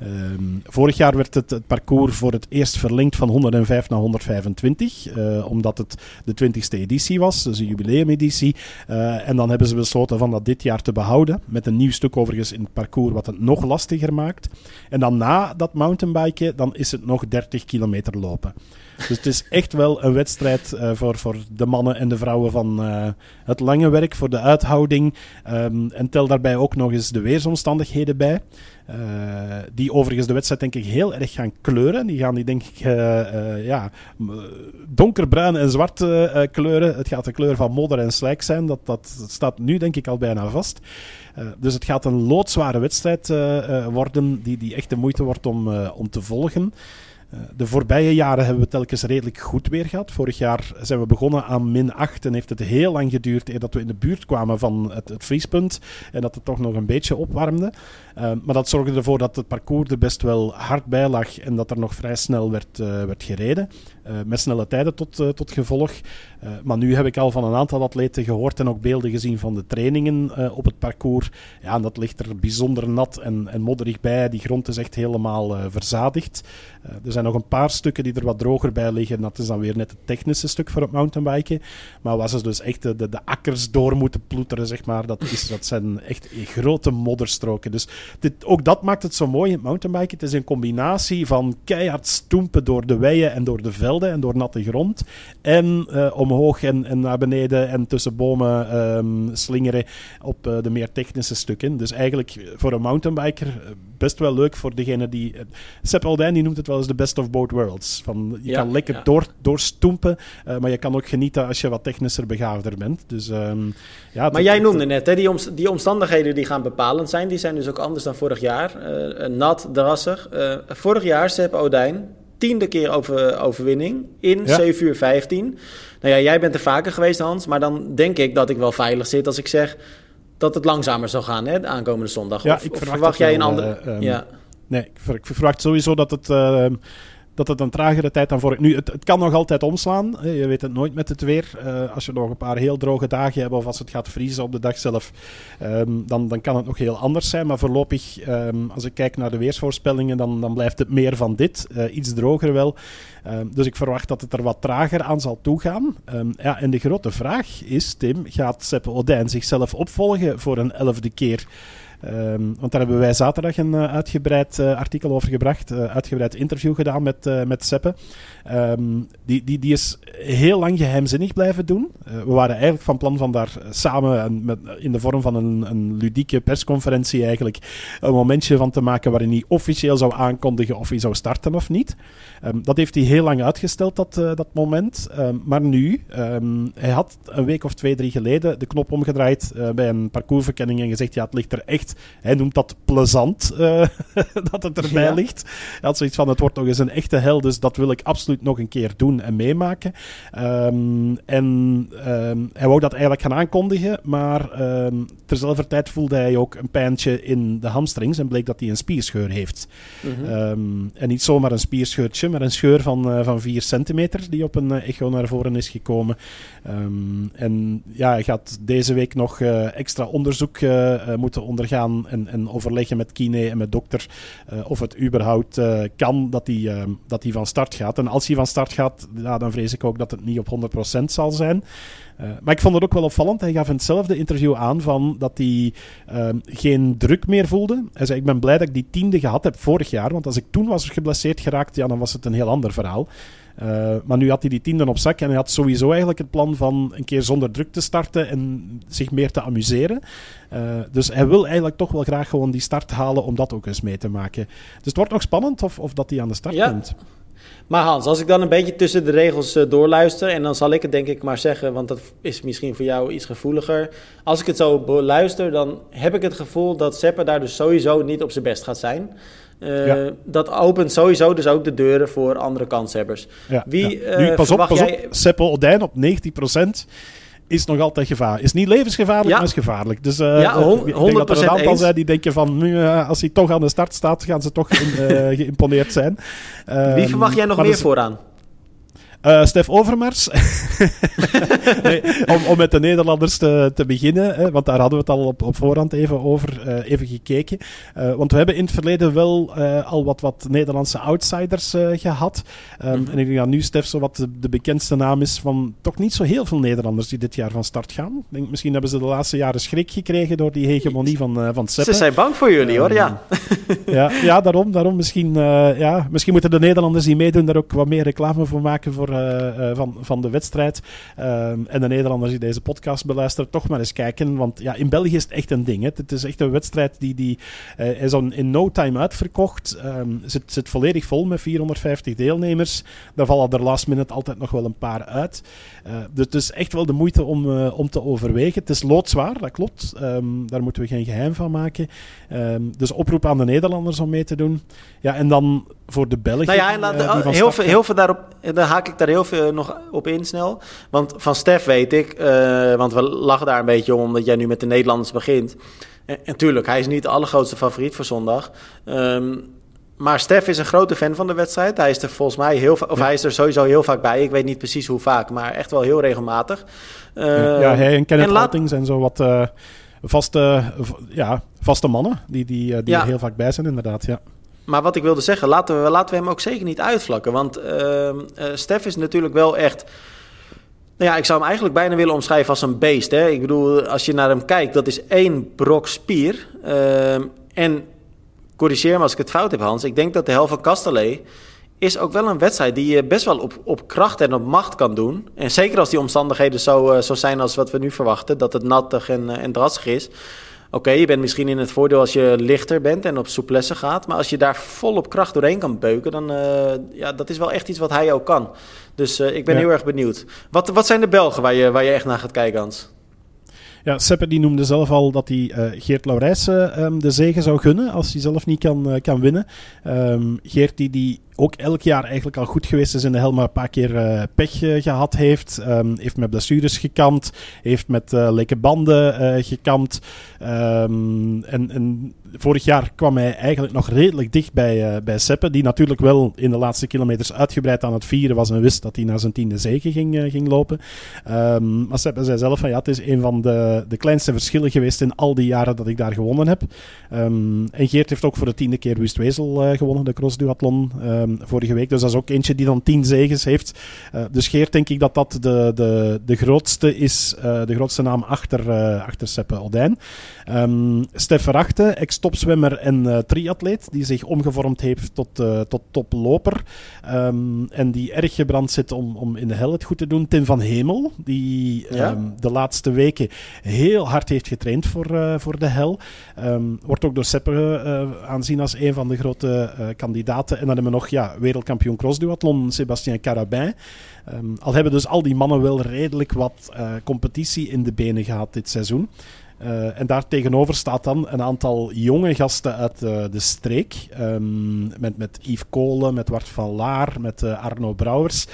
Um, vorig jaar werd het, het parcours voor het eerst verlengd van 105 naar 125, uh, omdat het de 20ste editie was, dus een jubileumeditie. Uh, en dan hebben ze besloten van dat dit jaar te behouden, met een nieuw stuk overigens in het parcours wat het nog lastiger maakt. En dan na dat mountainbiken, dan is het nog 30 kilometer lopen. Dus het is echt wel een wedstrijd uh, voor, voor de mannen en de vrouwen van uh, het lange werk, voor de uithouding. Um, en tel daarbij ook nog eens de weersomstandigheden bij. Uh, die overigens de wedstrijd denk ik heel erg gaan kleuren. Die gaan die denk ik ja, donkerbruin en zwart kleuren. Het gaat de kleur van modder en slijk zijn. Dat, dat, staat nu denk ik al bijna vast. Dus het gaat een loodzware wedstrijd worden die, die echt de moeite wordt om, om te volgen. Eh, de voorbije jaren hebben we telkens redelijk goed weer gehad. Vorig jaar zijn we begonnen aan min 8 en heeft het heel lang geduurd eer dat we in de buurt kwamen van het, het vriespunt en dat het toch nog een beetje opwarmde. Uh, maar dat zorgde ervoor dat het parcours er best wel hard bij lag en dat er nog vrij snel werd, uh, werd gereden. Uh, met snelle tijden tot, tot gevolg. maar nu heb ik al van een aantal atleten gehoord en ook beelden gezien van de trainingen op het parcours. Ja, dat ligt er bijzonder nat en, en modderig bij. Die grond is echt helemaal verzadigd. er zijn nog een paar stukken die er wat droger bij liggen. Dat is dan weer net het technische stuk voor het mountainbiken. Maar waar ze dus echt de, akkers door moeten ploeteren, zeg maar, dat, is, dat zijn echt grote modderstroken. Dus dit, ook dat maakt het zo mooi in het mountainbiken. Het is een combinatie van keihard stoempen door de weien en door de velden velden en door natte grond. En omhoog en, en, naar beneden en tussen bomen ehm, slingeren op de meer technische stukken. Dus eigenlijk voor een mountainbiker best wel leuk voor degene die... Sepp Aldijn die noemt het wel eens de best of both worlds. Van, je kan lekker door, doorstoempen, maar je kan ook genieten als je wat technischer begaafder bent. Dus, ehm, ja, maar jij noemde net, hè, die, die omstandigheden die gaan bepalend zijn, die zijn dus ook anders dan vorig jaar. Nat, drassig. Vorig jaar, Sepp Odijn, tiende keer over, overwinning in ja. 7 uur 15. Nou ja, jij bent er vaker geweest, Hans, maar dan denk ik dat ik wel veilig zit als ik zeg dat het langzamer zal gaan, hè, de aankomende zondag. Ja, ik verwacht, jij een andere... Uh, ja. Nee, ik, verwacht sowieso dat het ehm, dat het een tragere tijd dan voor. Nu, het, het kan nog altijd omslaan. Je weet het nooit met het weer. Uh, als je nog een paar heel droge dagen hebt of als het gaat vriezen op de dag zelf, um, dan, dan kan het nog heel anders zijn. Maar voorlopig, um, als ik kijk naar de weersvoorspellingen, dan, dan blijft het meer van dit. Uh, iets droger wel. Um, dus ik verwacht dat het er wat trager aan zal toegaan. ja, en de grote vraag is, Tim, gaat Seppe Odijn zichzelf opvolgen voor een elfde keer? Um, want daar hebben wij zaterdag een uh, uitgebreid uh, artikel over gebracht. Uh, uitgebreid interview gedaan met, met Seppe. Um, die, die, die is heel lang geheimzinnig blijven doen. we waren eigenlijk van plan van daar samen met, in de vorm van een, een ludieke persconferentie eigenlijk een momentje van te maken waarin hij officieel zou aankondigen of hij zou starten of niet. Um, dat heeft hij heel lang uitgesteld, dat, dat moment. maar nu, hij had een week of twee, drie geleden de knop omgedraaid bij een parcoursverkenning en gezegd, ja, het ligt er echt hij noemt dat plezant uh, *laughs* dat het erbij ligt. Hij had zoiets van: het wordt nog eens een echte hel, dus dat wil ik absoluut nog een keer doen en meemaken. Um, en um, hij wou dat eigenlijk gaan aankondigen, maar um, terzelfde tijd voelde hij ook een pijntje in de hamstrings en bleek dat hij een spierscheur heeft. Mm -hmm. en niet zomaar een spierscheurtje, maar een scheur van, uh, van 4 centimeter die op een uh, echo naar voren is gekomen. en ja, hij gaat deze week nog uh, extra onderzoek moeten ondergaan en, en overleggen met kine en met dokter uh, of het überhaupt uh, kan dat hij uh, dat die van start gaat. En als hij van start gaat, ja, dan vrees ik ook dat het niet op 100% zal zijn. maar ik vond het ook wel opvallend. Hij gaf in hetzelfde interview aan van dat hij ehm, geen druk meer voelde. Hij zei: Ik ben blij dat ik die tiende gehad heb vorig jaar. Want als ik toen was geblesseerd geraakt, ja, dan was het een heel ander verhaal. Uh, maar nu had hij die tienden op zak en hij had sowieso eigenlijk het plan van een keer zonder druk te starten en zich meer te amuseren. Uh, dus hij wil eigenlijk toch wel graag gewoon die start halen om dat ook eens mee te maken. Dus het wordt nog spannend of, of dat hij aan de start ja. komt. Maar Hans, als ik dan een beetje tussen de regels uh, doorluister, en dan zal ik het denk ik maar zeggen, want dat is misschien voor jou iets gevoeliger. Als ik het zo beluister, dan heb ik het gevoel dat Seppe daar dus sowieso niet op zijn best gaat zijn. Uh, Dat opent sowieso dus ook de deuren voor andere kanshebbers. Ja, Wie, ja. Nu, pas op, pas jij... op. Seppe Odijn op 90% is nog altijd gevaar. Is niet levensgevaarlijk, ja. maar is gevaarlijk. Dus uh, ja, 100 ik denk dat er een aantal zijn die denken van... Nu, uh, als hij toch aan de start staat, gaan ze toch in, uh, *laughs* geïmponeerd zijn. Wie verwacht jij nog meer vooraan? Uh, Stef Overmars. *laughs* nee, om, om, met de Nederlanders te, te beginnen, hè, want daar hadden we het al op, op voorhand even over uh, even gekeken. Uh, want we hebben in het verleden wel al wat, wat Nederlandse outsiders gehad. Um, mm -hmm. En ik denk dat nu Stef zo wat de, de, bekendste naam is van toch niet zo heel veel Nederlanders die dit jaar van start gaan. Ik denk, misschien hebben ze de laatste jaren schrik gekregen door die hegemonie van, van Seppe. Ze zijn bang voor jullie hoor, ja. ja, ja, daarom. daarom misschien, ja, misschien moeten de Nederlanders die meedoen daar ook wat meer reclame voor maken voor van, van de wedstrijd. Uh, en de Nederlanders die deze podcast beluisteren, toch maar eens kijken. Want ja, in België is het echt een ding. Hè. Het is echt een wedstrijd die, die uh, is in no time uitverkocht. Um, zit, zit volledig vol met 450 deelnemers. Daar vallen er last minute altijd nog wel een paar uit. dus het is echt wel de moeite om, om te overwegen. Het is loodzwaar, dat klopt. Um, daar moeten we geen geheim van maken. Um, dus oproep aan de Nederlanders om mee te doen. Ja, en dan voor de Belgen. Nou ja, en heel, veel, heel veel daarop, daar haak ik daar heel veel nog op in snel. Want van Stef weet ik, uh, want we lachen daar een beetje om, omdat jij nu met de Nederlanders begint. En, en tuurlijk, hij is niet de allergrootste favoriet voor zondag. Um, maar Stef is een grote fan van de wedstrijd. Hij is er volgens mij heel of hij is er sowieso heel vaak bij. Ik weet niet precies hoe vaak, maar echt wel heel regelmatig. Uh, ja, hij en Kenneth en zo wat uh, vaste, ja, vaste mannen die, die, die ja. er heel vaak bij zijn, inderdaad. Ja. Maar wat ik wilde zeggen, laten we, laten we hem ook zeker niet uitvlakken. Want uh, uh, Stef is natuurlijk wel echt. Nou ja, ik zou hem eigenlijk bijna willen omschrijven als een beest. Hè? Ik bedoel, als je naar hem kijkt, dat is één brok spier. Uh, en corrigeer me als ik het fout heb, Hans. Ik denk dat de helft van Castellet is ook wel een wedstrijd die je best wel op, op kracht en op macht kan doen. En zeker als die omstandigheden zo, zo zijn als wat we nu verwachten, dat het nattig en, en drassig is. Oké, je bent misschien in het voordeel als je lichter bent en op souplesse gaat. Maar als je daar vol op kracht doorheen kan beuken, dan uh, ja, dat is wel echt iets wat hij ook kan. Dus uh, ik ben heel erg benieuwd. Wat, wat zijn de Belgen waar je, waar je echt naar gaat kijken, Hans? Ja, Seppe die noemde zelf al dat hij uh, Geert Laurijsen um, de zegen zou gunnen als hij zelf niet kan, uh, kan winnen. Um, Geert die, die ook elk jaar eigenlijk al goed geweest is in de hel, maar een paar keer uh, pech gehad heeft. Um, heeft met blessures gekampt, heeft met leke banden gekampt. en, en vorig jaar kwam hij eigenlijk nog redelijk dicht bij, uh, bij Seppe, die natuurlijk wel in de laatste kilometers uitgebreid aan het vieren was en wist dat hij naar zijn tiende zege ging, uh, ging lopen. Um, maar Seppe zei zelf van ja, het is een van de, de kleinste verschillen geweest in al die jaren dat ik daar gewonnen heb. En Geert heeft ook voor de tiende keer Wustwezel uh, gewonnen, de crossduathlon, um, vorige week. Dus dat is ook eentje die dan tien zegens heeft. dus Geert denk ik dat dat de, de, de grootste is, de grootste naam achter, achter Seppe Odijn. Stef Verachte, ex topzwemmer en uh, triatleet, die zich omgevormd heeft tot, uh, tot toploper. Um, en die erg gebrand zit om, om in de hel het goed te doen. Tim van Hemel, die ja? um, de laatste weken heel hard heeft getraind voor, uh, voor de hel. Um, wordt ook door Seppe aanzien als een van de grote kandidaten. En dan hebben we nog ja, wereldkampioen crossduathlon Sébastien Carabin. Um, al hebben dus al die mannen wel redelijk wat competitie in de benen gehad dit seizoen. Uh, en daar tegenover staat dan een aantal jonge gasten uit uh, de streek. Um, met, met Yves Kolen, met Wart van Laar, met uh, Arno Brouwers.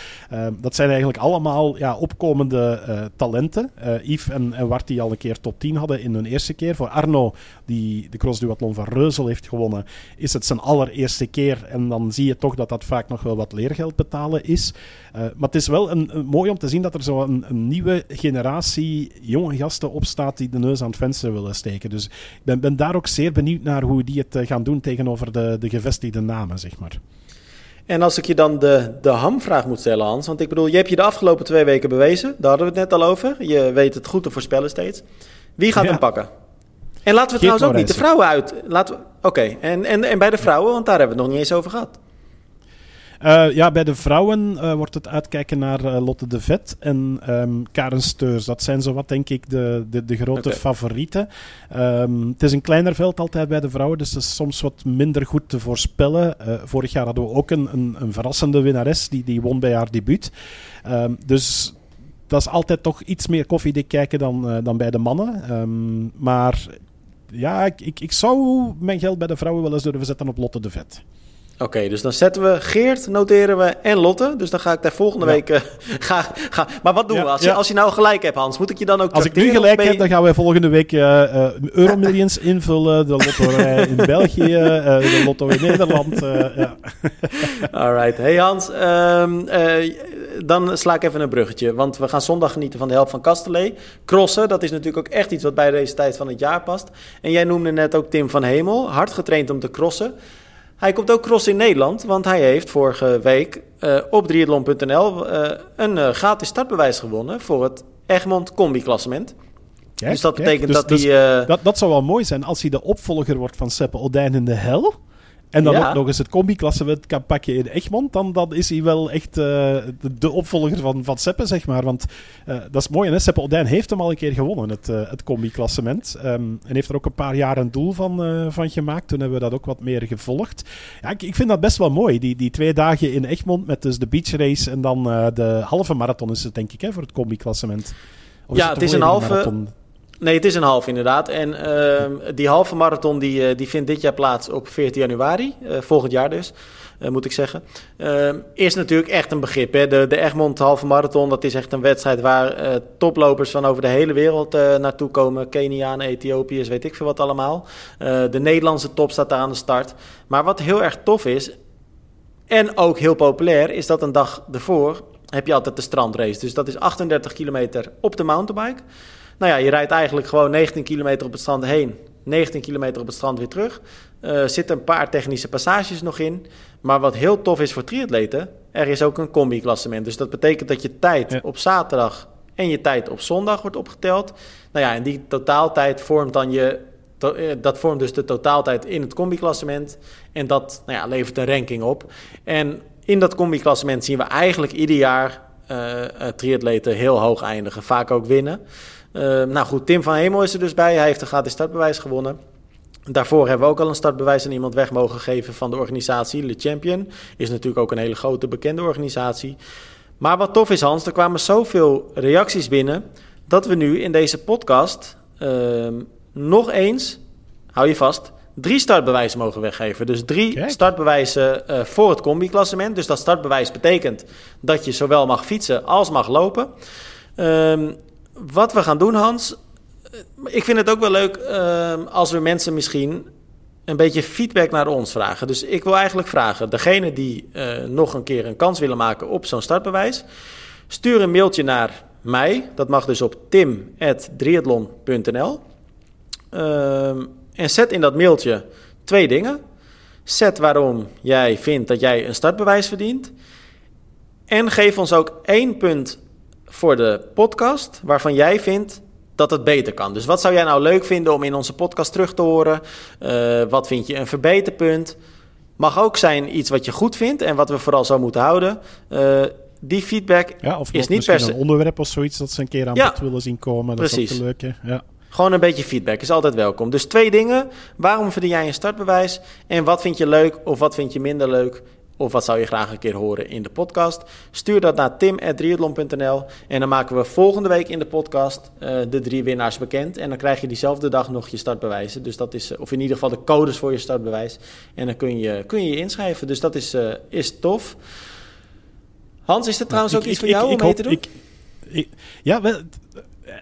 dat zijn eigenlijk allemaal ja, opkomende talenten. Yves en, en Wart die al een keer top 10 hadden in hun eerste keer. Voor Arno, die de crossduathlon van Reuzel heeft gewonnen, is het zijn allereerste keer. En dan zie je toch dat dat vaak nog wel wat leergeld betalen is. maar het is wel een, mooi om te zien dat er zo een, een nieuwe generatie jonge gasten opstaat die de neus aan het venster willen steken. Dus ik ben, ben daar ook zeer benieuwd naar hoe die het uh, gaan doen tegenover de, de gevestigde namen, zeg maar. En als ik je dan de, de hamvraag moet stellen, Hans. Want ik bedoel, je hebt je de afgelopen twee weken bewezen. Daar hadden we het net al over. Je weet het goed te voorspellen steeds. Wie gaat ja. hem pakken? En laten we trouwens ook niet de vrouwen uit. Oké, okay. en, en, en bij de vrouwen, want daar hebben we het nog niet eens over gehad. Uh, ja, bij de vrouwen uh, wordt het uitkijken naar uh, Lotte de Vet en um, Karen Steurs. Dat zijn zo wat, denk ik, de, de, de grote okay. favorieten. Um, het is een kleiner veld altijd bij de vrouwen, dus het is soms wat minder goed te voorspellen. vorig jaar hadden we ook een, een, een, verrassende winnares, die, die won bij haar debuut. Um, dus dat is altijd toch iets meer koffiedik kijken dan, dan bij de mannen. maar ja, ik, ik, ik zou mijn geld bij de vrouwen wel eens durven zetten op Lotte de Vet. Oké, okay, dus dan zetten we Geert, noteren we en Lotte. Dus dan ga ik daar volgende ja. week. Uh, *laughs* ga, ga. Maar wat doen ja, we? Als, ja. je, als je nou gelijk hebt, Hans, moet ik je dan ook. Als ik nu gelijk heb, dan gaan wij volgende week uh, uh, Euromillions *laughs* invullen. De loterij in *laughs* België, de lotto in Nederland. ja. Alright. Hey Hans, um, dan sla ik even een bruggetje. Want we gaan zondag genieten van de helft van Castellet. Crossen, dat is natuurlijk ook echt iets wat bij deze tijd van het jaar past. En jij noemde net ook Tim van Hemel, hard getraind om te crossen. Hij komt ook cross in Nederland, want hij heeft vorige week uh, op triathlon.nl uh, een uh, gratis startbewijs gewonnen voor het Egmond Combi-klassement. dus dat betekent dus, dat dus hij... dat, dat zou wel mooi zijn als hij de opvolger wordt van Seppe Odijn in de hel. En dan ja. ook nog eens het combi-klassement kan pakken in Egmond. Dan, dan is hij wel echt uh, de, de, opvolger van, van Seppe, zeg maar. Want uh, dat is mooi, hè? Seppe Odijn heeft hem al een keer gewonnen, het, uh, het combi-klassement. Um, en heeft er ook een paar jaar een doel van, van gemaakt. Toen hebben we dat ook wat meer gevolgd. Ja, ik, ik vind dat best wel mooi. Die, die twee dagen in Egmond met dus de beach race en dan de halve marathon is het, denk ik, hè, voor het combi-klassement. Ja, het, het is een halve... Marathon? Nee, het is een half inderdaad. En uh, die halve marathon die, die vindt dit jaar plaats op 14 januari, uh, volgend jaar dus, uh, moet ik zeggen. is natuurlijk echt een begrip. Hè? De, de Egmond halve marathon, dat is echt een wedstrijd waar toplopers van over de hele wereld naartoe komen. Kenianen, Ethiopiërs, weet ik veel wat allemaal. de Nederlandse top staat daar aan de start. Maar wat heel erg tof is, en ook heel populair, is dat een dag ervoor heb je altijd de strandrace. Dus dat is 38 kilometer op de mountainbike. Nou ja, je rijdt eigenlijk gewoon 19 kilometer op het strand heen, 19 kilometer op het strand weer terug. Er uh, zitten een paar technische passages nog in. Maar wat heel tof is voor triatleten, er is ook een combi-klassement. Dus dat betekent dat je tijd ja. op zaterdag en je tijd op zondag wordt opgeteld. Nou ja, en die totaaltijd vormt dan je... Dat vormt dus de totaaltijd in het combi-klassement. En dat nou ja, levert een ranking op. En in dat combi-klassement zien we eigenlijk ieder jaar uh, triatleten heel hoog eindigen. Vaak ook winnen. Uh, nou goed, Tim van Hemel is er dus bij. Hij heeft een gratis startbewijs gewonnen. Daarvoor hebben we ook al een startbewijs aan iemand weg mogen geven van de organisatie. Le Champion is natuurlijk ook een hele grote bekende organisatie. Maar wat tof is, Hans, er kwamen zoveel reacties binnen dat we nu in deze podcast uh, nog eens, hou je vast, drie startbewijzen mogen weggeven. Dus drie startbewijzen uh, voor het combi-klassement. Dus dat startbewijs betekent dat je zowel mag fietsen als mag lopen. Um, wat we gaan doen, Hans. Ik vind het ook wel leuk uh, als we mensen misschien een beetje feedback naar ons vragen. Dus ik wil eigenlijk vragen, degene die uh, nog een keer een kans willen maken op zo'n startbewijs, stuur een mailtje naar mij. Dat mag dus op tim.triathlon.nl. Uh, en zet in dat mailtje twee dingen. Zet waarom jij vindt dat jij een startbewijs verdient. En geef ons ook één punt voor de podcast waarvan jij vindt dat het beter kan. Dus wat zou jij nou leuk vinden om in onze podcast terug te horen? Uh, wat vind je een verbeterpunt? Mag ook zijn iets wat je goed vindt en wat we vooral zo moeten houden. Uh, die feedback ja, of is niet per se... een onderwerp of zoiets dat ze een keer aan ja, bod willen zien komen. Dat precies. is ook leuk, ja. Gewoon een beetje feedback is altijd welkom. Dus twee dingen. Waarom verdien jij een startbewijs? En wat vind je leuk of wat vind je minder leuk? Of wat zou je graag een keer horen in de podcast? Stuur dat naar tim.triathlon.nl en dan maken we volgende week in de podcast uh, de drie winnaars bekend. En dan krijg je diezelfde dag nog je startbewijzen. Dus dat is, of in ieder geval de codes voor je startbewijs. En dan kun je kun je, je inschrijven. Dus dat is, uh, is tof. Hans, is er trouwens ook iets voor jou om mee te doen? ja, wel,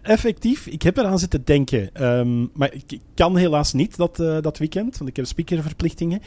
effectief, ik heb eraan zitten denken. Um, maar ik, kan helaas niet dat, uh, dat weekend, want ik heb speakerverplichtingen.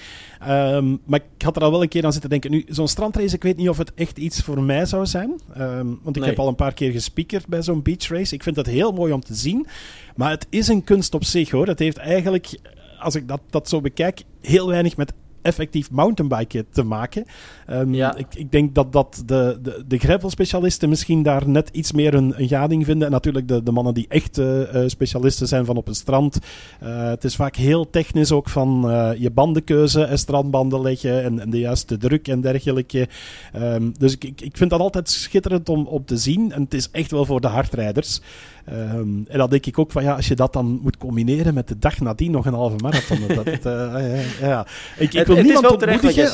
Um, maar ik had er al wel een keer aan zitten denken. Nu, zo'n strandrace, ik weet niet of het echt iets voor mij zou zijn. Um, want ik nee. heb al een paar keer gespiekerd bij zo'n beachrace. Ik vind dat heel mooi om te zien. Maar het is een kunst op zich hoor. Het heeft eigenlijk, als ik dat, dat zo bekijk, heel weinig met effectief mountainbiken te maken. Um, ja. ik, ik, denk dat, dat de, de, de gravel-specialisten misschien daar net iets meer een, een gading vinden. En natuurlijk de, de mannen die echt uh, specialisten zijn van op een strand. Uh, het is vaak heel technisch ook van je bandenkeuze en strandbanden leggen en, en, de juiste druk en dergelijke. Um, dus ik, ik, ik vind dat altijd schitterend om, om te zien. En het is echt wel voor de hardrijders. Um, en dan denk ik ook van ja, als je dat dan moet combineren met de dag nadien nog een halve marathon. dat, uh, *laughs* ja. Ik, ik wil het, niemand ontmoedigen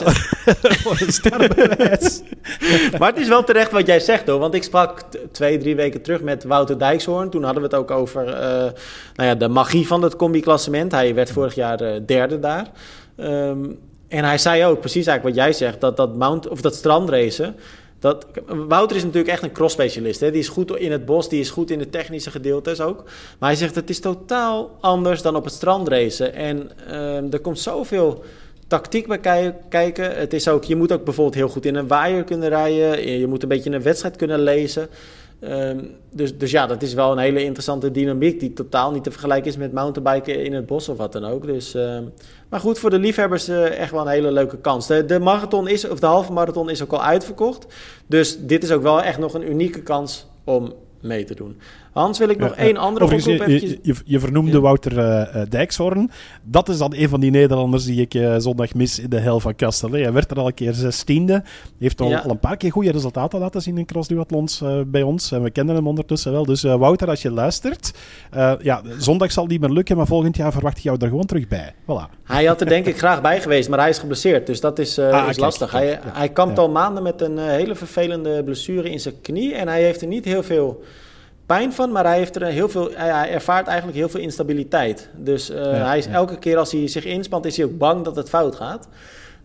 *laughs* voor een sterrenbewijs. *laughs* maar het is wel terecht wat jij zegt hoor. Want ik sprak twee, drie weken terug met Wouter Dijkshoorn. Toen hadden we het ook over uh, nou ja, de magie van het combi-klassement. Hij werd vorig jaar uh, derde daar. Um, en hij zei ook precies eigenlijk wat jij zegt. Dat, dat, mount, of dat strandracen dat, Wouter is natuurlijk echt een cross-specialist. Die is goed in het bos, die is goed in de technische gedeeltes ook. Maar hij zegt het is totaal anders dan op het strand racen. En uh, er komt zoveel tactiek bij kijken. Het is ook, je moet ook bijvoorbeeld heel goed in een waaier kunnen rijden. Je moet een beetje een wedstrijd kunnen lezen. Um, dus, dus ja, dat is wel een hele interessante dynamiek die totaal niet te vergelijken is met mountainbiken in het bos of wat dan ook. Dus, uh, maar goed, voor de liefhebbers uh, echt wel een hele leuke kans. De, marathon is, of de halve marathon is ook al uitverkocht. Dus dit is ook wel echt nog een unieke kans om mee te doen. Hans, wil ik nog één andere oproep je, je, je, vernoemde. Wouter uh, Dijkshoorn. Dat is dan een van die Nederlanders die ik uh, zondag mis in de hel van Castellet. Hij werd er al een keer zestiende. Heeft al, al een paar keer goede resultaten laten zien in crossduathlons uh, bij ons. En we kennen hem ondertussen wel. Dus Wouter, als je luistert. ja, zondag zal die meer lukken, maar volgend jaar verwacht ik jou er gewoon terug bij. Voilà. Hij had er denk ik graag bij geweest, maar hij is geblesseerd. Dus dat is, ah, is kijk, lastig. Kijk, hij, hij kampt al maanden met een hele vervelende blessure in zijn knie. En hij heeft er niet heel veel pijn van, maar hij, heeft er heel veel, hij ervaart eigenlijk heel veel instabiliteit. Dus uh, ja, hij is ja. elke keer als hij zich inspant, is hij ook bang dat het fout gaat.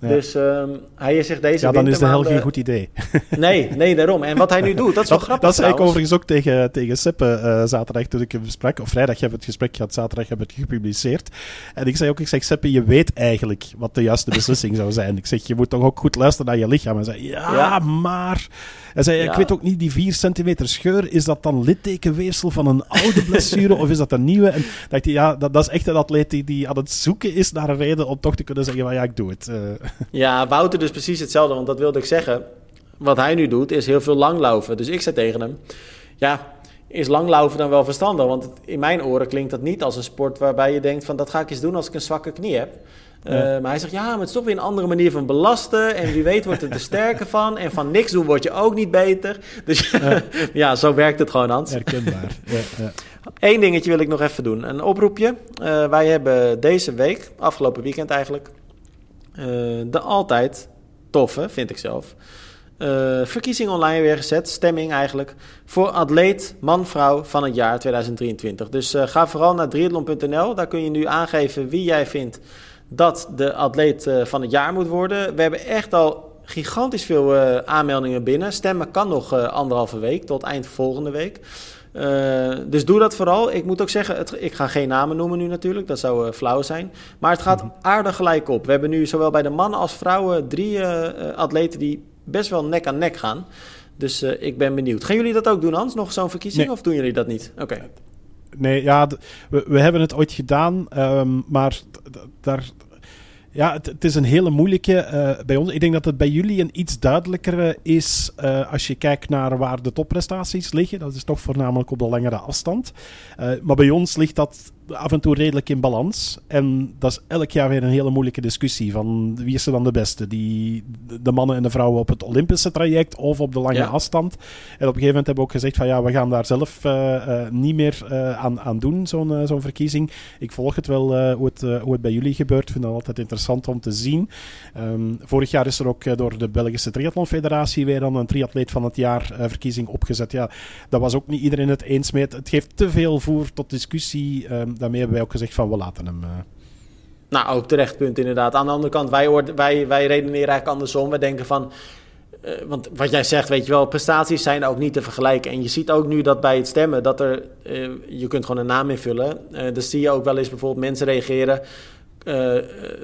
Ja. Dus um, hij is zich deze Ja, dan is de hel geen goed idee. *laughs* Nee, nee, daarom. En wat hij nu doet, dat is wel dat, grappig Dat zei ik overigens ook tegen, tegen Seppe uh, zaterdag toen ik hem sprak. Of vrijdag hebben we het gesprek gehad, zaterdag hebben we het gepubliceerd. En ik zei ook, ik zeg Seppe, je weet eigenlijk wat de juiste beslissing zou zijn. Ik zeg, je moet toch ook goed luisteren naar je lichaam. En zei, ja. maar... Hij zei, ja. ik weet ook niet, die 4 centimeter scheur, is dat dan littekenweefsel van een oude blessure of is dat een nieuwe? En dacht hij, ja, dat, dat, is echt een atleet die, die aan het zoeken is naar een reden om toch te kunnen zeggen van ja, ik doe het. Uh. *laughs* Ja, Wouter dus precies hetzelfde, want dat wilde ik zeggen. Wat hij nu doet, is heel veel langlaufen. Dus ik zei tegen hem, ja, is langlaufen dan wel verstandig. Want in mijn oren klinkt dat niet als een sport waarbij je denkt van dat ga ik eens doen als ik een zwakke knie heb. Uh, maar hij zegt, ja, maar het is toch weer een andere manier van belasten. En wie weet wordt het er sterker van. En van niks doen word je ook niet beter. Dus ja, *laughs* zo werkt het gewoon, Hans. Herkenbaar. ja, ja. Eén dingetje wil ik nog even doen. Een oproepje. Uh, wij hebben deze week, afgelopen weekend eigenlijk... Uh, de altijd toffe, vind ik zelf... Verkiezing online weer gezet, stemming eigenlijk, voor atleet man-vrouw van het jaar 2023. Dus ga vooral naar triathlon.nl, daar kun je nu aangeven wie jij vindt dat de atleet uh, van het jaar moet worden. We hebben echt al gigantisch veel aanmeldingen binnen. Stemmen kan nog anderhalve week, tot eind volgende week. dus doe dat vooral. Ik moet ook zeggen, het, ik ga geen namen noemen nu natuurlijk, dat zou flauw zijn. Maar het gaat aardig gelijk op. We hebben nu zowel bij de mannen als vrouwen drie atleten die best wel nek aan nek gaan. Dus ik ben benieuwd. Gaan jullie dat ook doen, Hans? Nog zo'n verkiezing? Nee. Of doen jullie dat niet? Oké. Okay. Nee, ja, we, we, hebben het ooit gedaan, um, maar daar. Ja, het, is een hele moeilijke uh, bij ons. Ik denk dat het bij jullie een iets duidelijker is uh, als je kijkt naar waar de topprestaties liggen. Dat is toch voornamelijk op de langere afstand. maar bij ons ligt dat af en toe redelijk in balans. En dat is elk jaar weer een hele moeilijke discussie. Van wie is er dan de beste? Die, de mannen en de vrouwen op het Olympische traject of op de lange ja. afstand. En op een gegeven moment hebben we ook gezegd van ja, we gaan daar zelf uh, uh, niet meer uh, aan, aan doen, zo'n zo'n verkiezing. Ik volg het wel hoe, het, hoe het bij jullie gebeurt. Ik vind dat altijd interessant om te zien. Um, vorig jaar is er ook door de Belgische Triathlon Federatie weer dan een triatleet van het jaar verkiezing opgezet. Ja, dat was ook niet iedereen het eens mee. Het, het geeft te veel voer tot discussie. Um, daarmee hebben wij ook gezegd van we laten hem. Uh... Nou, ook terecht punt inderdaad. Aan de andere kant, wij, wij, wij redeneren eigenlijk andersom. We denken van, uh, want wat jij zegt, weet je wel, prestaties zijn ook niet te vergelijken. En je ziet ook nu dat bij het stemmen, dat er, uh, je kunt gewoon een naam invullen. dus zie je ook wel eens bijvoorbeeld mensen reageren. Uh,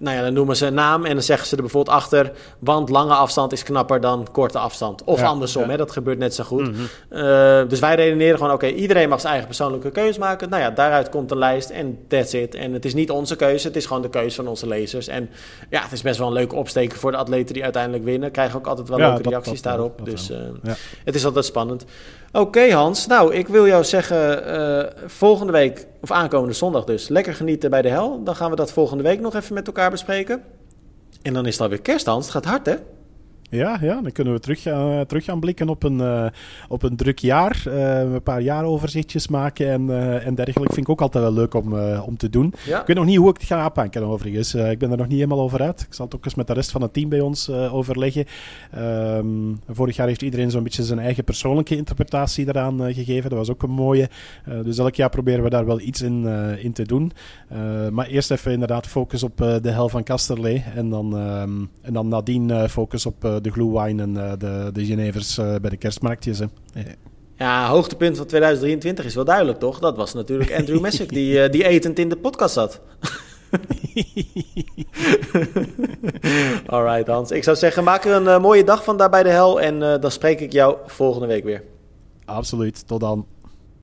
nou ja, dan noemen ze een naam en dan zeggen ze er bijvoorbeeld achter, want lange afstand is knapper dan korte afstand. Of ja, andersom, ja. Hè, dat gebeurt net zo goed. Mm -hmm. uh, dus wij redeneren gewoon, oké, okay, iedereen mag zijn eigen persoonlijke keuze maken. Nou ja, daaruit komt een lijst en that's it. En het is niet onze keuze, het is gewoon de keuze van onze lezers. En ja, het is best wel een leuke opsteken voor de atleten die uiteindelijk winnen. Krijgen ook altijd wel ja, leuke dat, reacties dat, daarop. Dat, dus uh, het is altijd spannend. Oké Hans, nou ik wil jou zeggen, uh, volgende week, of aankomende zondag dus, lekker genieten bij de hel. Dan gaan we dat volgende week nog even met elkaar bespreken. En dan is het alweer kerst Hans, het gaat hard hè? Ja, ja, dan kunnen we terug, uh, terug gaan blikken op een, uh, op een druk jaar. Uh, een paar jaaroverzichtjes maken en, en dergelijke. Vind ik ook altijd wel leuk om, om te doen. Ja. Ik weet nog niet hoe ik het ga aanpakken overigens. ik ben er nog niet helemaal over uit. Ik zal het ook eens met de rest van het team bij ons overleggen. Um, vorig jaar heeft iedereen zo'n beetje zijn eigen persoonlijke interpretatie daaraan gegeven. Dat was ook een mooie. dus elk jaar proberen we daar wel iets in, in te doen. maar eerst even inderdaad focus op de hel van Kasterlee. En dan, um, en dan nadien focus op de glue wine en uh, de, de Genevers uh, bij de kerstmarktjes. Hè. Ja. hoogtepunt van 2023 is wel duidelijk, toch? Dat was natuurlijk Andrew Messick, die, die etend in de podcast zat. *laughs* Alright Hans, ik zou zeggen maak er een mooie dag van daar bij de hel en dan spreek ik jou volgende week weer. Absoluut, tot dan.